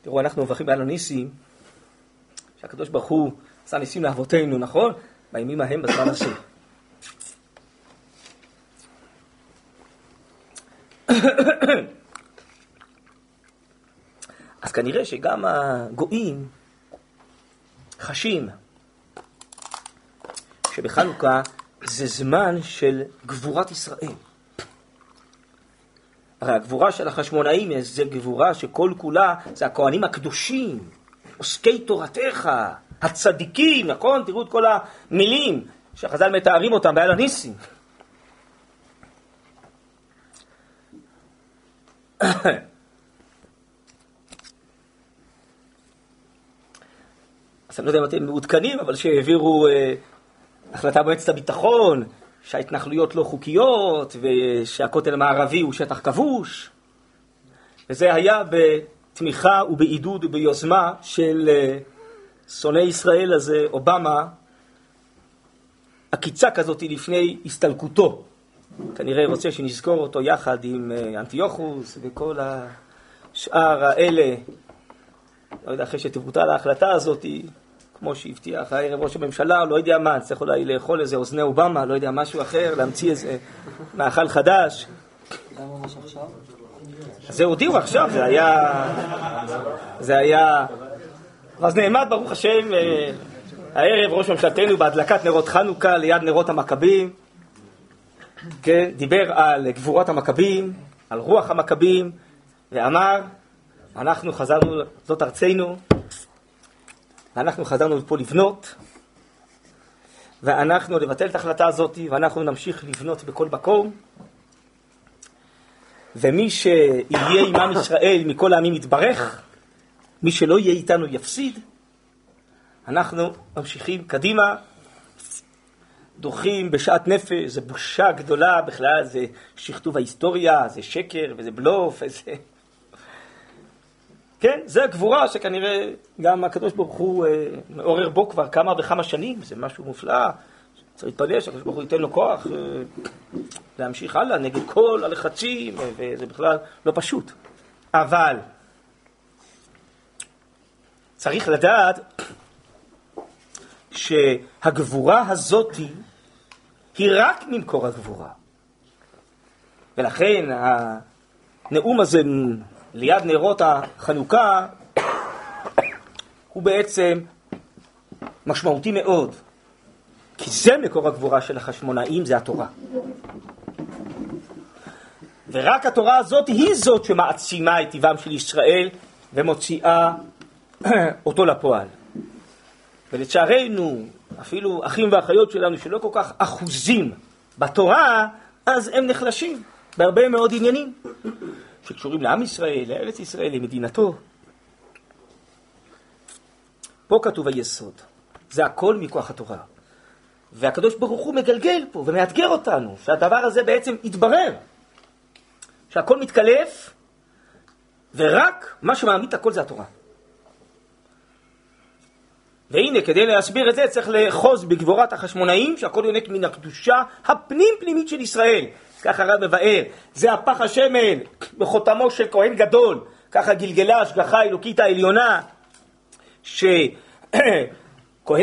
תראו, אנחנו מברכים על הניסים, שהקדוש ברוך הוא עשה ניסים לאבותינו, נכון? בימים ההם בזמן הזה. אז כנראה שגם הגויים חשים שבחנוכה זה זמן של גבורת ישראל. הרי הגבורה של החשמונאים זה גבורה שכל כולה זה הכהנים הקדושים, עוסקי תורתך, הצדיקים, נכון? תראו את כל המילים שחז"ל מתארים אותם בעל הניסים. [coughs] אז אני לא יודע אם אתם מעודכנים, אבל שהעבירו אה, החלטה במועצת הביטחון, שההתנחלויות לא חוקיות, ושהכותל המערבי הוא שטח כבוש. וזה היה בתמיכה ובעידוד וביוזמה של אה, שונא ישראל הזה, אובמה, עקיצה כזאת לפני הסתלקותו. כנראה רוצה שנזכור אותו יחד עם אה, אנטיוכוס וכל השאר האלה. לא יודע, אחרי שתבוטל ההחלטה הזאת, כמו שהבטיח הערב ראש הממשלה, לא יודע מה, צריך אולי לאכול איזה אוזני אובמה, לא יודע, משהו אחר, להמציא איזה מאכל חדש. עכשיו? זה הודיעו עכשיו, זה היה... זה היה... אז נעמד, ברוך השם, אה, הערב ראש ממשלתנו בהדלקת נרות חנוכה ליד נרות המכבים, כן, דיבר על גבורת המכבים, על רוח המכבים, ואמר, אנחנו חזרנו, זאת ארצנו, אנחנו חזרנו לפה לבנות, ואנחנו נבטל את ההחלטה הזאת, ואנחנו נמשיך לבנות בכל מקום. ומי שיהיה עם עם ישראל מכל העמים יתברך, מי שלא יהיה איתנו יפסיד. אנחנו ממשיכים קדימה, דוחים בשאט נפש, זו בושה גדולה בכלל, זה שכתוב ההיסטוריה, זה שקר וזה בלוף, [laughs] וזה... כן, זה הגבורה שכנראה גם הקדוש ברוך הוא אה, מעורר בו כבר כמה וכמה שנים, זה משהו מופלא. צריך להתפלל שהקדוש ברוך הוא ייתן לו כוח אה, להמשיך הלאה נגד כל הלחצים, אה, וזה בכלל לא פשוט. אבל צריך לדעת שהגבורה הזאת היא רק ממקור הגבורה. ולכן הנאום הזה ליד נרות החנוכה הוא בעצם משמעותי מאוד, כי זה מקור הגבורה של החשמונאים, זה התורה. ורק התורה הזאת היא זאת שמעצימה את טבעם של ישראל ומוציאה [clears throat] אותו לפועל. ולצערנו, אפילו אחים ואחיות שלנו שלא כל כך אחוזים בתורה, אז הם נחלשים בהרבה מאוד עניינים. שקשורים לעם ישראל, לארץ ישראל, למדינתו. פה כתוב היסוד, זה הכל מכוח התורה. והקדוש ברוך הוא מגלגל פה ומאתגר אותנו, שהדבר הזה בעצם יתברר, שהכל מתקלף, ורק מה שמעמיד את הכל זה התורה. והנה, כדי להסביר את זה צריך לאחוז בגבורת החשמונאים, שהכל יונק מן הקדושה הפנים-פנימית של ישראל. ככה הרב מבאר, זה הפח השמן בחותמו של כהן גדול, ככה גלגלה השגחה האלוקית העליונה, שכהן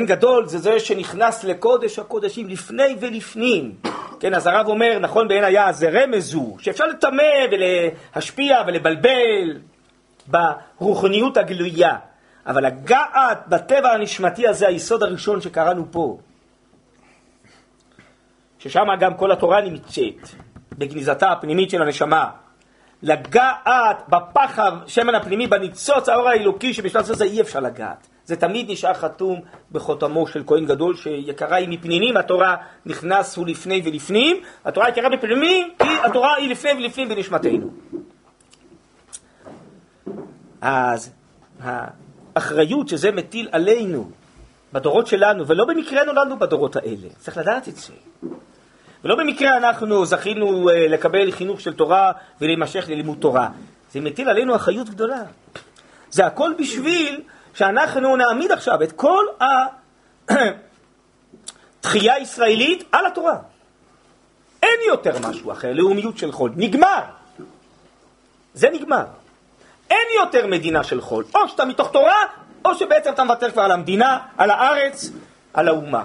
[clears throat] גדול זה זה שנכנס לקודש הקודשים לפני ולפנים. כן, אז הרב אומר, נכון בעין היה, זה רמז הוא, שאפשר לטמא ולהשפיע ולבלבל ברוחניות הגלויה. אבל לגעת בטבע הנשמתי הזה, היסוד הראשון שקראנו פה, ששם גם כל התורה נמצאת, בגניזתה הפנימית של הנשמה. לגעת בפח השמן הפנימי, בניצוץ האור האלוקי שבשלב הזה אי אפשר לגעת. זה תמיד נשאר חתום בחותמו של כהן גדול שיקרה היא מפנינים, התורה נכנס הוא לפני ולפנים, התורה יקרה בפנימים, כי התורה היא לפני ולפנים בנשמתנו. אז האחריות שזה מטיל עלינו בדורות שלנו, ולא במקרה נולדנו בדורות האלה, צריך לדעת את זה. ולא במקרה אנחנו זכינו אה, לקבל חינוך של תורה ולהימשך ללימוד תורה. זה מטיל עלינו אחריות גדולה. זה הכל בשביל שאנחנו נעמיד עכשיו את כל התחייה [clears throat] הישראלית על התורה. אין יותר משהו אחר, לאומיות של חול. נגמר. זה נגמר. אין יותר מדינה של חול. או שאתה מתוך תורה, או שבעצם אתה מוותר כבר על המדינה, על הארץ, על האומה.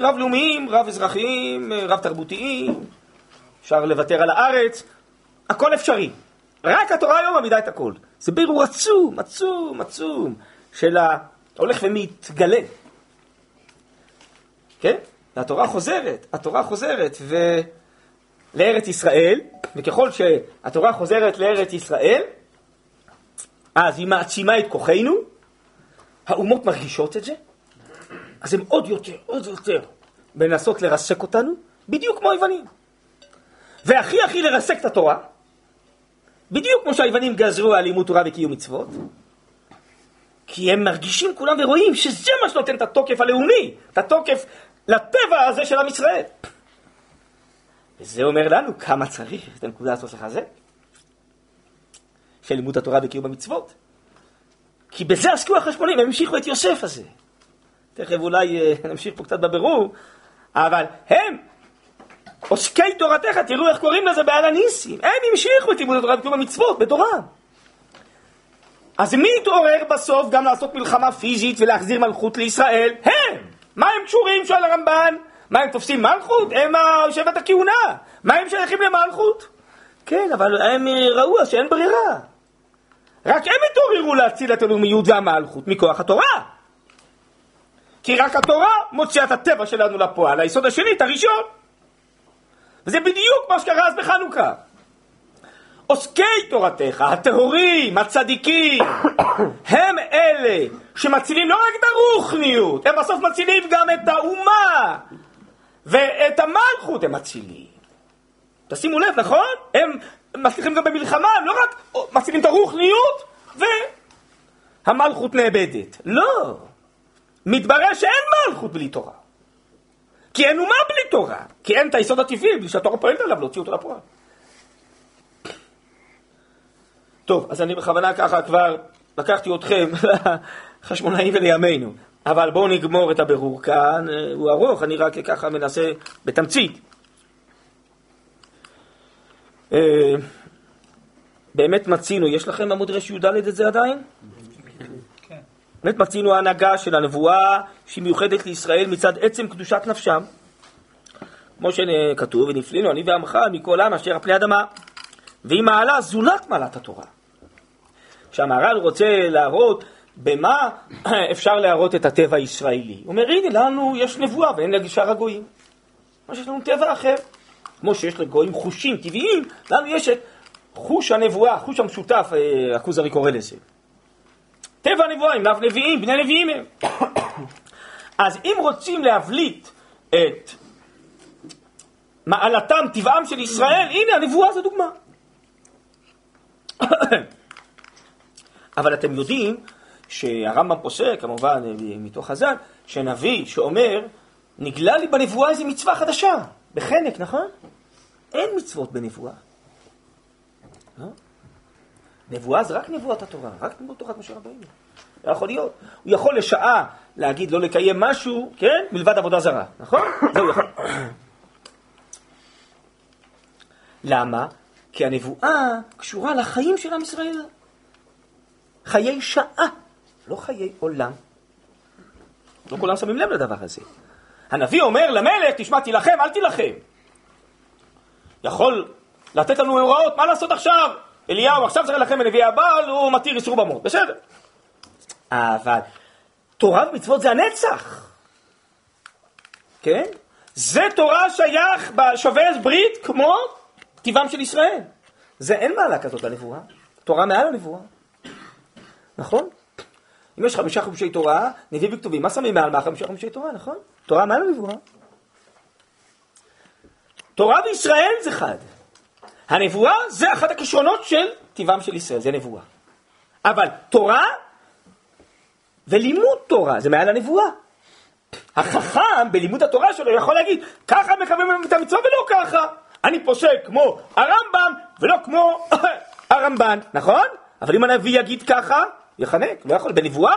רב לאומיים, רב אזרחיים, רב תרבותיים, אפשר לוותר על הארץ, הכל אפשרי. רק התורה היום מעמידה את הכל. זה בירור עצום, עצום, עצום, של ההולך ומתגלה. כן? והתורה חוזרת, התורה חוזרת, ו... לארץ ישראל, וככל שהתורה חוזרת לארץ ישראל, אז היא מעצימה את כוחנו, האומות מרגישות את זה, אז הם עוד יותר, עוד יותר, מנסות לרסק אותנו, בדיוק כמו היוונים. והכי הכי לרסק את התורה, בדיוק כמו שהיוונים גזרו על לימוד תורה וקיום מצוות, כי הם מרגישים כולם ורואים שזה מה שנותן את התוקף הלאומי, את התוקף לטבע הזה של עם ישראל. וזה אומר לנו כמה צריך את הנקודה הזאת לחזק, של לימוד התורה וקיום המצוות. כי בזה עסקו החשמונים, הם המשיכו את יוסף הזה. תכף אולי אה, [laughs] נמשיך פה קצת בבירור, אבל הם, עוסקי תורתך, תראו איך קוראים לזה בעל הניסים, הם המשיכו את לימוד התורה וקיום המצוות בתורה. אז מי התעורר בסוף גם לעשות מלחמה פיזית ולהחזיר מלכות לישראל? הם! מה הם קשורים? שואל הרמב"ן. מה, הם תופסים מלכות? הם שבט הכהונה. מה הם שייכים למלכות? כן, אבל הם ראו שאין ברירה. רק הם התעוררו להציל את הלאומיות והמלכות מכוח התורה. כי רק התורה מוציאה את הטבע שלנו לפועל, היסוד השני, את הראשון. וזה בדיוק מה שקרה אז בחנוכה. עוסקי תורתך, הטהורים, הצדיקים, [coughs] הם אלה שמצילים לא רק את הרוחניות, הם בסוף מצילים גם את האומה, ואת המלכות הם מצילים. תשימו לב, נכון? הם מצליחים גם במלחמה, הם לא רק מצילים את הרוחניות והמלכות נאבדת. לא. מתברר שאין מלכות בלי תורה. כי אין אומה בלי תורה. כי אין את היסוד הטבעי בלי שהתורה פועלת עליו להוציא אותו לפועל. טוב, אז אני בכוונה ככה כבר לקחתי אתכם [laughs] לחשמונאים ולימינו. אבל בואו נגמור את הבירור כאן, אה, הוא ארוך, אני רק ככה מנסה בתמצית. אה, באמת מצינו, יש לכם עמוד י"ד את זה עדיין? באמת מצינו ההנהגה של הנבואה שהיא מיוחדת לישראל מצד עצם קדושת נפשם. כמו שכתוב, ונפלינו אני ועמך מכל עם אשר על פני אדמה. והיא מעלה זולת מעלת התורה. כשהמהר"ל רוצה להראות במה [clears throat] אפשר להראות את הטבע הישראלי? הוא אומר, הנה, לנו יש נבואה ואין לשאר הגויים. שיש לנו טבע אחר. כמו שיש לגויים חושים טבעיים, לנו יש את חוש הנבואה, חוש המשותף, אה, הכוזרי קורא לזה. טבע הנבואה, הם לאו נביאים, בני נביאים הם. [coughs] אז אם רוצים להבליט את מעלתם, טבעם של ישראל, הנה הנבואה זו דוגמה. [coughs] אבל אתם יודעים שהרמב"ם פוסק, כמובן מתוך חז"ל, שנביא שאומר, נגלה לי בנבואה איזו מצווה חדשה, בחנק, נכון? אין מצוות בנבואה. לא? נבואה זה רק נבואת התורה, רק נבואת תורת משה רבינו. לא יכול להיות. הוא יכול לשעה להגיד לא לקיים משהו, כן? מלבד עבודה זרה, נכון? זהו יכול. למה? כי הנבואה קשורה לחיים של עם ישראל. חיי שעה. לא חיי עולם. לא כולם שמים לב לדבר הזה. הנביא אומר למלך, תשמע, תילחם, אל תילחם. יכול לתת לנו הוראות, מה לעשות עכשיו? אליהו עכשיו צריך להילחם בנביאי הבעל, הוא מתיר איסור במות, בסדר. אבל תורה ומצוות זה הנצח, כן? זה תורה שייך בשווה ברית כמו טבעם של ישראל. זה אין מעלה כזאת לנבואה, תורה מעל הנבואה, נכון? אם יש חמישה חומשי תורה, נביא בכתובים, מה שמים מעל מה חמישה חומשי תורה, נכון? תורה מעל הנבואה. תורה וישראל זה חד. הנבואה זה אחת הכישרונות של טבעם של ישראל, זה נבואה. אבל תורה ולימוד תורה זה מעל הנבואה. החכם בלימוד התורה שלו יכול להגיד, ככה מקבלים את המצווה ולא ככה. אני פוסק כמו הרמב"ם ולא כמו [coughs] הרמב"ן, נכון? אבל אם הנביא יגיד ככה, יחנק, לא יכול, בנבואה,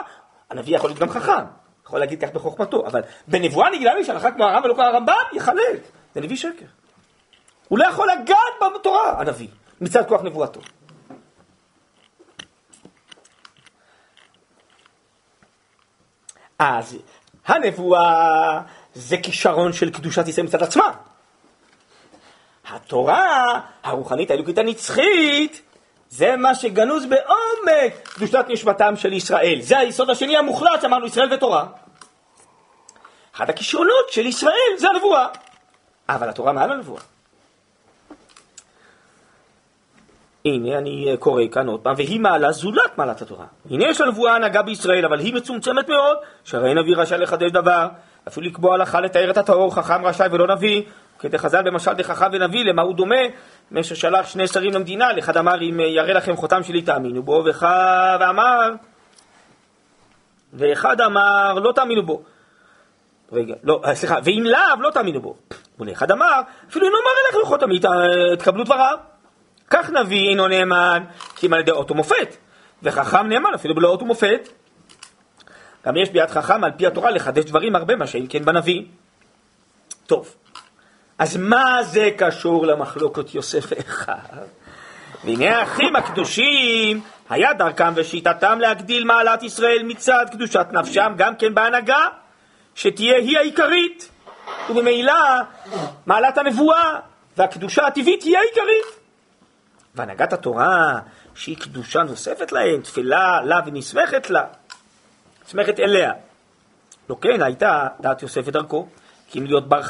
הנביא יכול להיות גם חכם, יכול להגיד כך בחוכמתו, אבל בנבואה נגלה לי שהלכה כמו הרמב"ם ולא כמו הרמב"ם, יחלל. זה נביא שקר. הוא לא יכול לגעת בתורה, הנביא, מצד כוח נבואתו. אז הנבואה זה כישרון של קדושת ישראל מצד עצמה. התורה הרוחנית האלוקית הנצחית זה מה שגנוז בעומק קדושת נשמתם של ישראל. זה היסוד השני המוחלט שאמרנו ישראל ותורה. אחת הכישרונות של ישראל זה הנבואה. אבל התורה מעל הנבואה. הנה אני קורא כאן עוד פעם, והיא מעלה זולת מעלת התורה. הנה יש לנבואה הנהגה בישראל, אבל היא מצומצמת מאוד, שהרי נביא רשאי לחדש דבר, אפילו לקבוע הלכה לתאר את הטהור, חכם רשאי ולא נביא, כדי חז"ל במשל דחכם ונביא, למה הוא דומה? משה שלח שני שרים למדינה, לאחד אמר אם יראה לכם חותם שלי תאמינו בו, ואמר, ואחד אמר לא תאמינו בו. רגע, לא, אה, סליחה, ואם לאו לא תאמינו בו. ולאחד אמר, אפילו אם לא מראה לכם חותמי, תקבלו דבריו. כך נביא אינו נאמן, כי אם על ידי אות ומופת, וחכם נאמן אפילו בלא אות ומופת. גם יש ביד חכם על פי התורה לחדש דברים הרבה מה שאם כן בנביא. טוב, אז מה זה קשור למחלוקת יוסף ואחיו? והנה האחים הקדושים, היה דרכם ושיטתם להגדיל מעלת ישראל מצד קדושת נפשם גם כן בהנהגה, שתהיה היא העיקרית, וממילא מעלת הנבואה והקדושה הטבעית היא העיקרית. והנהגת התורה, שהיא קדושה נוספת להם, תפילה לה ונסמכת לה, נסמכת אליה. לא כן, הייתה דעת יוסף ודרכו, כי אם להיות בר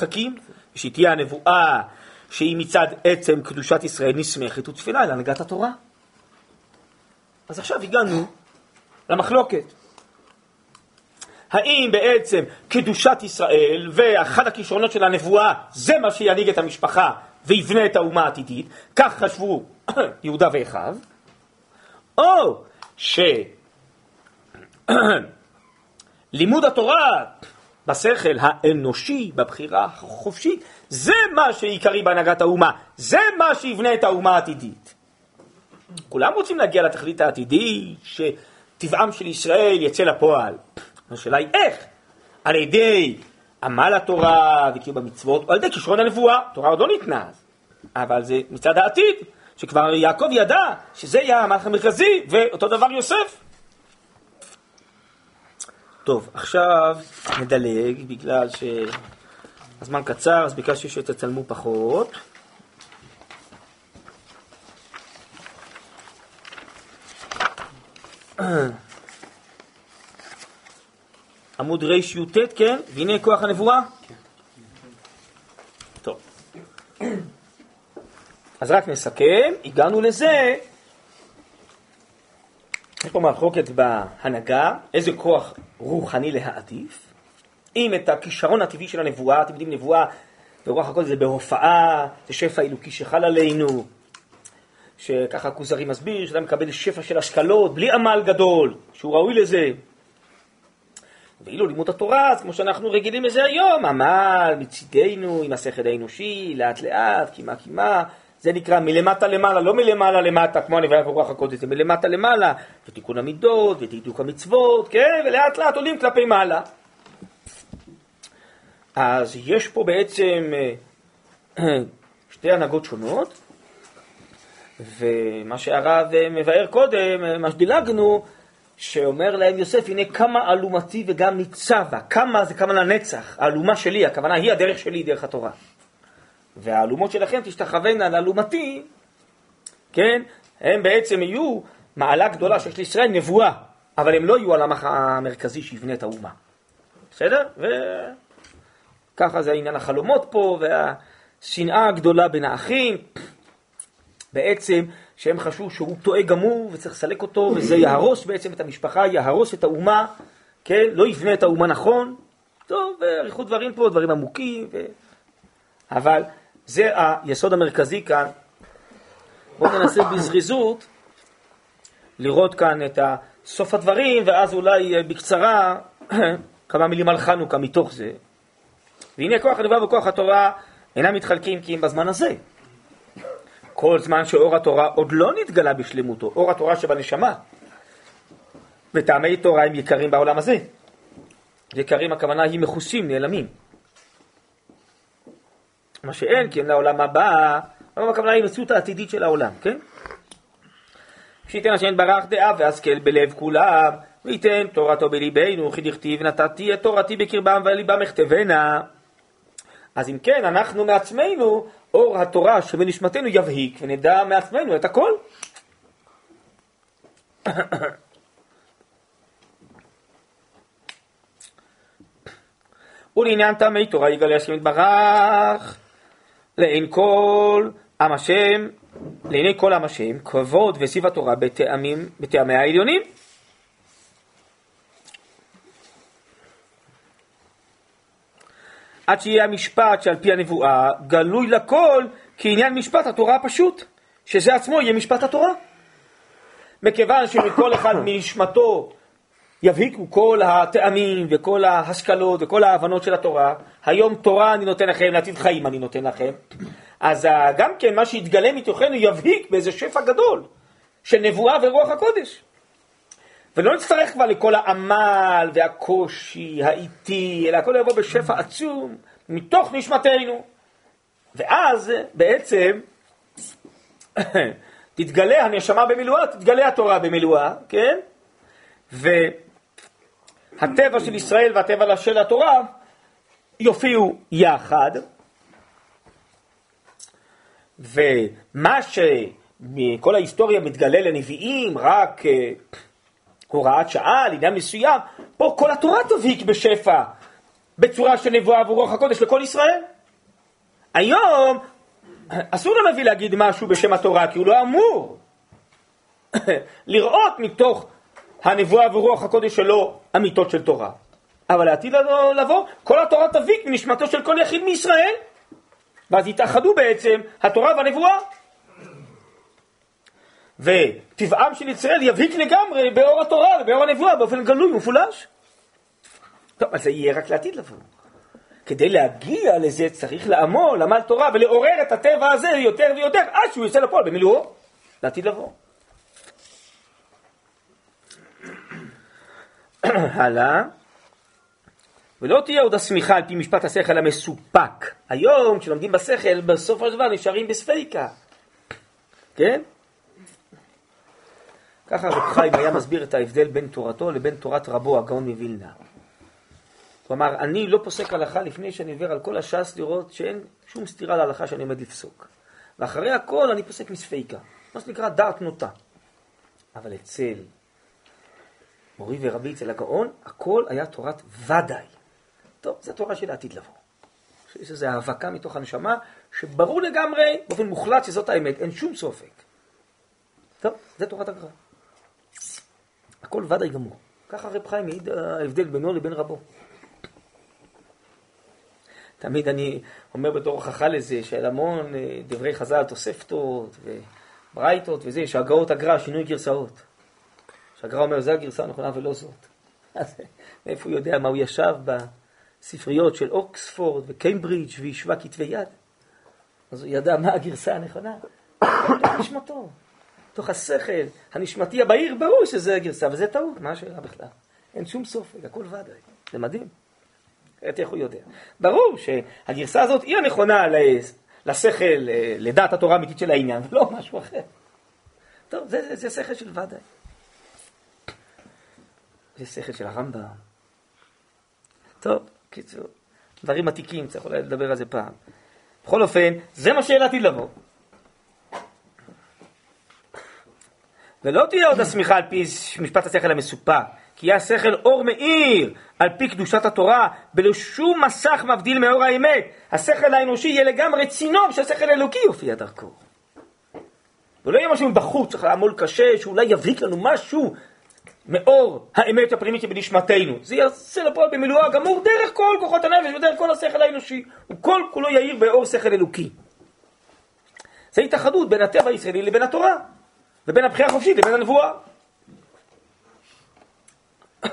ושהיא תהיה הנבואה שהיא מצד עצם קדושת ישראל נסמכת ותפילה להנהגת התורה. אז עכשיו הגענו למחלוקת. האם בעצם קדושת ישראל ואחד הכישרונות של הנבואה זה מה שינהיג את המשפחה ויבנה את האומה העתידית, כך חשבו [coughs] יהודה ואחיו, או שלימוד [coughs] התורה בשכל האנושי, בבחירה החופשית, זה מה שעיקרי בהנהגת האומה, זה מה שיבנה את האומה העתידית. כולם רוצים להגיע לתכלית העתידית, שטבעם של ישראל יצא לפועל. השאלה היא איך? על ידי עמל התורה וקיום המצוות, או על ידי כישרון הנבואה, התורה עוד לא ניתנה אז, אבל זה מצד העתיד, שכבר יעקב ידע שזה יהיה המלך המרכזי, ואותו דבר יוסף. טוב, עכשיו נדלג, בגלל שהזמן קצר, אז ביקשתי שתצלמו פחות. עמוד רי"ט, כן? והנה כוח הנבואה? טוב. אז רק נסכם, הגענו לזה, יש פה מחלוקת בהנהגה, איזה כוח רוחני להעדיף, אם את הכישרון הטבעי של הנבואה, אתם יודעים, נבואה ברוח הכל זה בהופעה, זה שפע אלוקי שחל עלינו, שככה הכוזרי מסביר, שאתה מקבל שפע של השכלות, בלי עמל גדול, שהוא ראוי לזה. ואילו לימוד התורה, אז כמו שאנחנו רגילים לזה היום, עמל מצידנו עם השכל האנושי, לאט לאט, קימה קימה, זה נקרא מלמטה למעלה, לא מלמעלה למטה, כמו הנביאה ברוח הקודש, זה מלמטה למעלה, ותיקון המידות, ותדוק המצוות, כן, ולאט לאט עולים כלפי מעלה. אז יש פה בעצם אה, [clears throat] שתי הנהגות שונות, ומה שהרב אה, מבאר קודם, אה, מה שדילגנו, שאומר להם יוסף, הנה כמה אלומתי וגם ניצבה, כמה זה כמה לנצח, האלומה שלי, הכוונה היא הדרך שלי, דרך התורה. והאלומות שלכם תשתחוונה לאלומתי, כן, הם בעצם יהיו מעלה גדולה שיש לישראל נבואה, אבל הם לא יהיו הלמ"ח המרכזי שיבנה את האומה. בסדר? וככה זה עניין החלומות פה, והשנאה הגדולה בין האחים, בעצם שהם חשבו שהוא טועה גמור וצריך לסלק אותו, וזה יהרוס בעצם את המשפחה, יהרוס את האומה, כן? לא יבנה את האומה נכון. טוב, אריכות דברים פה, דברים עמוקים, ו... אבל זה היסוד המרכזי כאן. בואו ננסה בזריזות לראות כאן את סוף הדברים, ואז אולי אה, בקצרה [coughs] כמה מילים על חנוכה מתוך זה. והנה כוח הנבואה וכוח התורה אינם מתחלקים כי אם בזמן הזה. כל זמן שאור התורה עוד לא נתגלה בשלמותו, אור התורה שבנשמה. וטעמי תורה הם יקרים בעולם הזה. יקרים הכוונה היא מכוסים, נעלמים. מה שאין, כי אין לעולם הבא, אבל הכוונה היא העתידית של העולם, כן? שייתן השם ברך דעה והשכל בלב כולם, וייתן תורתו בליבנו, כי דכתיב נתתי את תורתי בקרבם ולליבם אכתבנה. אז אם כן, אנחנו מעצמנו, אור התורה שבנשמתנו יבהיק, ונדע מעצמנו את הכל. ולעניין טעמי תורה יגלה השם יתברך לעין כל עם השם, לעיני כל עם השם, כבוד וסיב התורה בטעמים, בטעמי העליונים. עד שיהיה המשפט שעל פי הנבואה גלוי לכל כעניין משפט התורה הפשוט, שזה עצמו יהיה משפט התורה. מכיוון שמכל אחד [coughs] מנשמתו יבהיקו כל הטעמים וכל ההשכלות וכל ההבנות של התורה, היום תורה אני נותן לכם, לעתיד חיים אני נותן לכם, אז גם כן מה שיתגלה מתוכנו יבהיק באיזה שפע גדול של נבואה ורוח הקודש. ולא נצטרך כבר לכל העמל והקושי האיטי, אלא הכל יבוא בשפע עצום מתוך נשמתנו. ואז בעצם [coughs] תתגלה הנשמה במילואה, תתגלה התורה במילואה, כן? והטבע של ישראל והטבע של התורה יופיעו יחד, ומה שמכל ההיסטוריה מתגלה לנביאים רק אה, הוראת שעה לעניין מסוים, פה כל התורה תבהיק בשפע, בצורה של נבואה ורוח הקודש לכל ישראל. היום אסור לנביא להגיד משהו בשם התורה, כי הוא לא אמור [coughs] לראות מתוך הנבואה ורוח הקודש שלו אמיתות של תורה. אבל לעתיד לבוא, כל התורה תבהיק מנשמתו של כל יחיד מישראל, ואז יתאחדו בעצם התורה והנבואה. וטבעם של ישראל יבהיק לגמרי באור התורה ובאור הנבואה באופן גלוי ומפולש. טוב, אז זה יהיה רק לעתיד לבוא. כדי להגיע לזה צריך לעמול, עמל תורה, ולעורר את הטבע הזה יותר ויותר, עד שהוא יוצא לפועל במילואו, לעתיד לבוא. [clears throat] הלאה. ולא תהיה עוד השמיכה על פי משפט השכל המסופק. היום, כשלומדים בשכל, בסופו של דבר נשארים בספיקה. כן? ככה רב חיים היה מסביר את ההבדל בין תורתו לבין תורת רבו, הגאון מווילנה. הוא אמר, אני לא פוסק הלכה לפני שאני עובר על כל הש"ס לראות שאין שום סתירה להלכה שאני עומד לפסוק. ואחרי הכל אני פוסק מספיקה, מה שנקרא דעת נוטה. אבל אצל מורי ורבי, אצל הגאון, הכל היה תורת ודאי. טוב, זו תורה של העתיד לבוא. יש איזו האבקה מתוך הנשמה, שברור לגמרי, באופן מוחלט, שזאת האמת, אין שום סופק. טוב, זה תורת הגר"א. הכל ודאי גמור. ככה רב חיים מעיד ההבדל בינו לבין רבו. תמיד אני אומר בתור הוכחה לזה, שעל המון אה, דברי חז"ל, תוספתות וברייתות וזה, שהגאות הגר"א, שינוי גרסאות. שהגר"א אומר, זו הגרסה הנכונה ולא זאת. [laughs] מאיפה הוא יודע מה הוא ישב בספריות של אוקספורד וקיימברידג' והשווה כתבי יד? אז הוא ידע מה הגרסה הנכונה. [coughs] נשמתו. תוך השכל הנשמתי הבהיר, ברור שזה הגרסה, וזה טעות, מה השאלה בכלל? אין שום סופק, הכל ודאי. זה מדהים. אחרת איך הוא יודע? ברור שהגרסה הזאת היא הנכונה לשכל, לדעת התורה האמיתית של העניין, [laughs] ולא משהו אחר. טוב, זה, זה, זה שכל של ודאי. זה שכל של הרמב"ם. טוב, קיצור, דברים עתיקים, צריך אולי לדבר על זה פעם. בכל אופן, זה מה שאלתי לבוא. ולא תהיה עוד השמיכה על פי משפט השכל המסופק, כי יהיה השכל אור מאיר על פי קדושת התורה, בלא שום מסך מבדיל מאור האמת. השכל האנושי יהיה לגמרי צינור שהשכל האלוקי יופיע דרכו. ולא יהיה משהו מבחוץ, צריך לעמול קשה, שאולי יבליק לנו משהו מאור האמת הפנימית שבנשמתנו. זה יעשה לפועל במילואה גמור דרך כל כוחות הנפש ודרך כל השכל האנושי. הוא כל כולו יאיר באור שכל אלוקי. זה התאחדות בין הטבע הישראלי לבין התורה. ובין הבחירה החופשית לבין הנבואה. [coughs]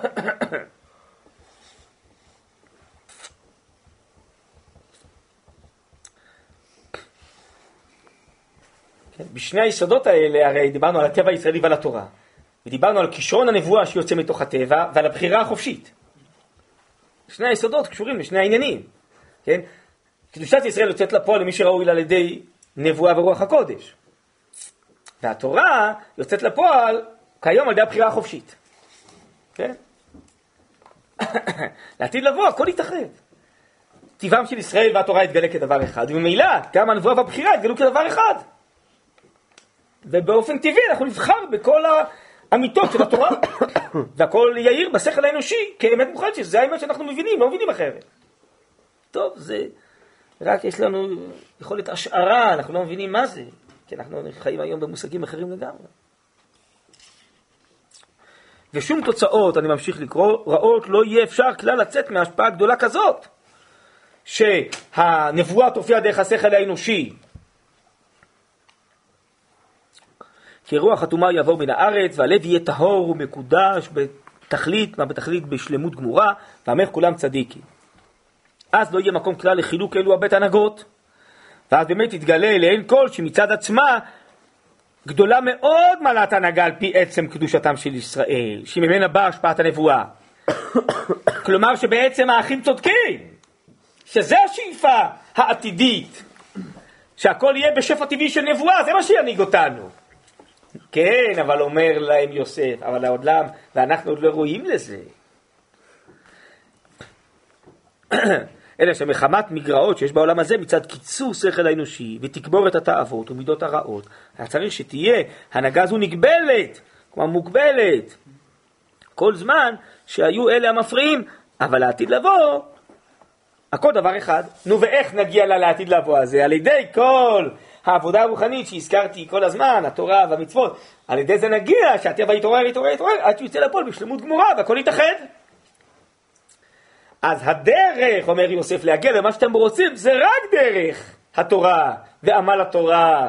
כן, בשני היסודות האלה הרי דיברנו על הטבע הישראלי ועל התורה. ודיברנו על כישרון הנבואה שיוצא מתוך הטבע ועל הבחירה החופשית. שני היסודות קשורים לשני העניינים. כן? קדושת ישראל יוצאת לפועל למי שראוי לה על ידי נבואה ורוח הקודש. והתורה יוצאת לפועל כיום על ידי הבחירה החופשית. כן? [coughs] לעתיד לבוא הכל יתאחד. טבעם של ישראל והתורה יתגלה כדבר אחד, וממילא גם הנבואה והבחירה יתגלו כדבר אחד. ובאופן טבעי אנחנו נבחר בכל האמיתות של התורה, והכל יאיר בשכל האנושי כאמת מוחלטת, שזה האמת שאנחנו מבינים, לא מבינים אחרת. טוב, זה רק יש לנו יכולת השערה, אנחנו לא מבינים מה זה, כי אנחנו חיים היום במושגים אחרים לגמרי. ושום תוצאות, אני ממשיך לקרוא, רעות לא יהיה אפשר כלל לצאת מהשפעה גדולה כזאת, שהנבואה תופיע דרך השכל האנושי. כי רוח חתומה יעבור מן הארץ, והלב יהיה טהור ומקודש בתכלית, מה בתכלית בשלמות גמורה, ועמך כולם צדיקים. אז לא יהיה מקום כלל לחילוק אלו הבית הנהגות, ואז באמת יתגלה לעין כל שמצד עצמה גדולה מאוד מעלת הנהגה על פי עצם קדושתם של ישראל, שממנה באה השפעת הנבואה. [coughs] כלומר שבעצם האחים צודקים, שזה השאיפה העתידית, שהכל יהיה בשפע טבעי של נבואה, זה מה שינהיג אותנו. כן, אבל אומר להם יוסף, אבל העולם, ואנחנו עוד לא רואים לזה. [clears throat] אלא שמחמת מגרעות שיש בעולם הזה מצד קיצור שכל האנושי ותקבור את התאוות ומידות הרעות, היה צריך שתהיה הנהגה זו נגבלת, כלומר מוגבלת, כל זמן שהיו אלה המפריעים, אבל לעתיד לבוא, הכל דבר אחד. נו ואיך נגיע לה לעתיד לבוא הזה? על ידי כל העבודה הרוחנית שהזכרתי כל הזמן, התורה והמצוות, על ידי זה נגיע שהטבע יתעורר, יתעורר, יתעורר, עד שהוא יצא לפועל בשלמות גמורה והכל יתאחד. אז הדרך, אומר יוסף, להגיע למה שאתם רוצים, זה רק דרך התורה ועמל התורה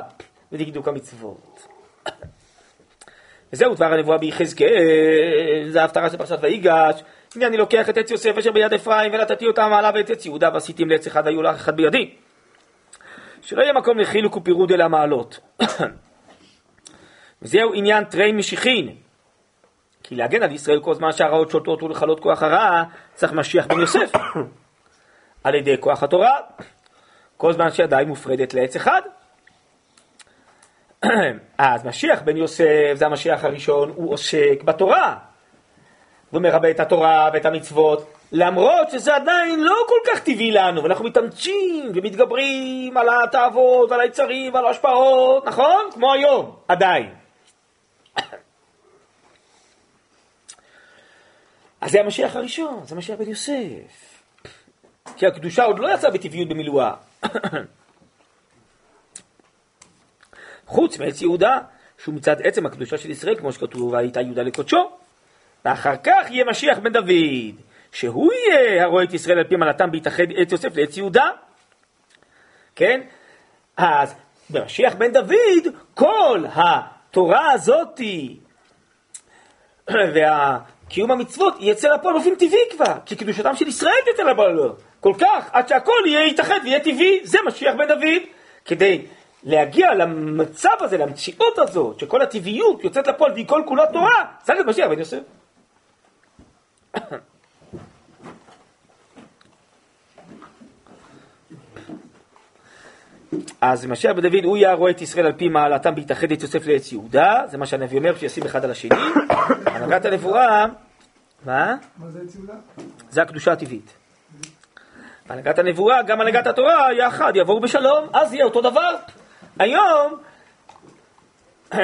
ודקדוק המצוות. וזהו דבר הנבואה ביחזקאל, זה ההפטרה של פרשת ויגש. הנה אני לוקח את עץ יוסף אשר ביד אפרים ונתתי אותם מעלה ואת עץ יהודה ועשיתם לעץ אחד היו לך אחד בידי. שלא יהיה מקום לחילוק ופירוד אל המעלות. [coughs] וזהו עניין תרי משיחין, כי להגן על ישראל כל זמן שהרעות שולטות ולכלות כוח הרע, צריך משיח בן יוסף. [coughs] על ידי כוח התורה, כל זמן שידיים מופרדת לעץ אחד. [coughs] אז משיח בן יוסף, זה המשיח הראשון, הוא עוסק בתורה. ומרבה את התורה ואת המצוות, למרות שזה עדיין לא כל כך טבעי לנו, ואנחנו מתאמצים ומתגברים על התאוות, על היצרים ועל ההשפעות, נכון? כמו היום, עדיין. [coughs] אז זה המשיח הראשון, זה המשיח בן יוסף. [coughs] כי הקדושה עוד לא יצאה בטבעיות במילואה. [coughs] חוץ מעץ יהודה, שהוא מצד עצם הקדושה של ישראל, כמו שכתוב, והייתה יהודה לקודשו. ואחר כך יהיה משיח בן דוד, שהוא יהיה הרואה את ישראל על פי מלאתם בהתאחד עץ יוסף לעץ יהודה. כן? אז במשיח בן דוד, כל התורה הזאתי [clears throat] וה... קיום המצוות יצא לפועל באופן טבעי כבר, כי קדושתם של ישראל תצא לפועל. כל כך, עד שהכל יהיה יתאחד ויהיה טבעי, זה משיח בן דוד. כדי להגיע למצב הזה, למציאות הזאת, שכל הטבעיות יוצאת לפועל והיא כל כולה תורה, צריך את משיח בן יוסף. [clears throat] אז משיח בן דוד, הוא יהיה רואה את ישראל על פי מעלתם בהתאחד את יוסף לעץ יהודה, זה מה שהנביא אומר, שישים אחד על השני. [coughs] הנהגת הנבואה, מה? מה זה עץ יהודה? זה הקדושה הטבעית. הנהגת הנבואה, גם הנהגת התורה, יחד, יעבור בשלום, אז יהיה אותו דבר. היום [coughs]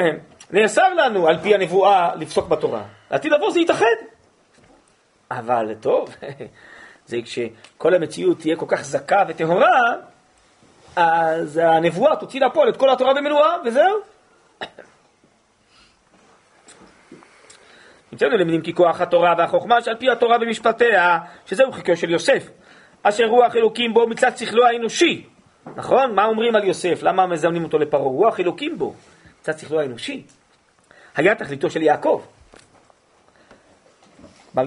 נאסר לנו על פי הנבואה לפסוק בתורה. לעתיד לבוא זה יתאחד. אבל טוב, [laughs] זה כשכל המציאות תהיה כל כך זכה וטהורה, אז הנבואה תוציא לפועל את כל התורה במילואה, וזהו. אצלנו למדים כי כוח התורה והחוכמה שעל פי התורה במשפטיה, שזהו חיקו של יוסף, אשר רוח אלוקים בו מצד שכלו האנושי. נכון? מה אומרים על יוסף? למה מזמנים אותו לפרעה? רוח אלוקים בו, מצד שכלו האנושי. היה תכליתו של יעקב.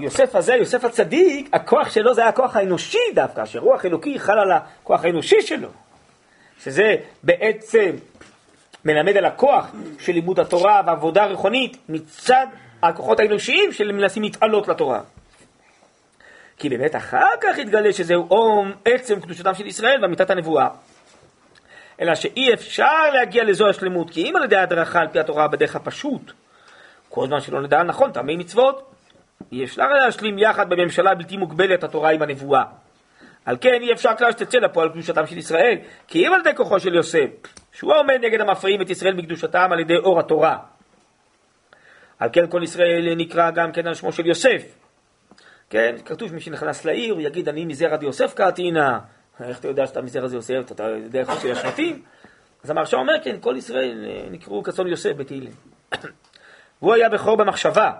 יוסף הזה, יוסף הצדיק, הכוח שלו זה היה הכוח האנושי דווקא, שרוח אלוקי חל על הכוח האנושי שלו. שזה בעצם מלמד על הכוח של לימוד התורה ועבודה רוחנית מצד הכוחות האנושיים שמנסים להתעלות לתורה. כי באמת אחר כך יתגלה שזהו אום עצם קדושתם של ישראל ואמיתת הנבואה. אלא שאי אפשר להגיע לזו השלמות, כי אם על ידי הדרכה על פי התורה בדרך הפשוט, כל זמן שלא נדע נכון טעמי מצוות, אי אפשר להשלים יחד בממשלה בלתי מוגבלת התורה עם הנבואה. על כן אי אפשר כלל שתצא לפועל קדושתם של ישראל, כי אם על ידי כוחו של יוסף, שהוא עומד נגד המפריעים את ישראל מקדושתם על ידי אור התורה. על כן כל ישראל נקרא גם כן על שמו של יוסף. כן, כתוב מי שנכנס לעיר, הוא יגיד אני מזרע דיוסף קראתינה. איך אתה יודע שאתה מזרע דיוסף, אתה יודע איך זה השבטים? אז המרשע אומר, כן, כל ישראל אה, נקראו כצאן יוסף בתהילים. [coughs] והוא היה בכור במחשבה,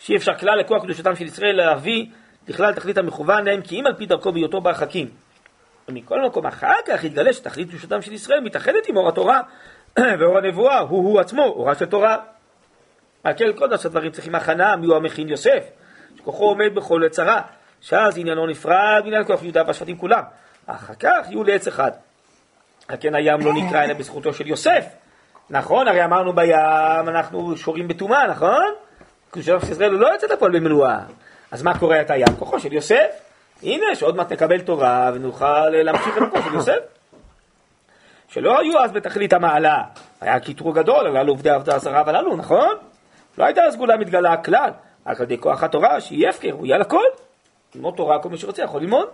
שאי אפשר כלל לכוח קדושתם של ישראל להביא לכלל תכלית המכוון להם, כי אם על פי דרכו בהיותו ברחקים. ומכל מקום אחר כך יתגלה שתכלית קדושתם של ישראל מתאחדת עם אור התורה [clears throat] ואור הנבואה, הוא-הוא עצמו, אורה של תורה. כן קודש הדברים צריכים הכנה, מי הוא המכין יוסף, שכוחו עומד בכל צרה, שאז עניינו נפרד מעניין כוח יהודה והשבטים כולם. אחר כך יהיו לעץ אחד. על כן הים לא נקרא אלא בזכותו של יוסף. נכון, הרי אמרנו בים אנחנו שורים בטומאה, נכון? קדושת ישראל הוא לא יוצא לפועל במלואה. אז מה קורה את הים? כוחו של יוסף. הנה, שעוד מעט נקבל תורה ונוכל להמשיך את הכוח של יוסף. שלא היו אז בתכלית המעלה. היה קיטרוג גדול, הללו עובדי עבודה זרה והללו, נכון? לא הייתה הסגולה מתגלה כלל, רק על ידי כוח התורה, שהיא הפקר, הוא יהיה לכל. ללמוד תורה, כל מי שרוצה יכול ללמוד.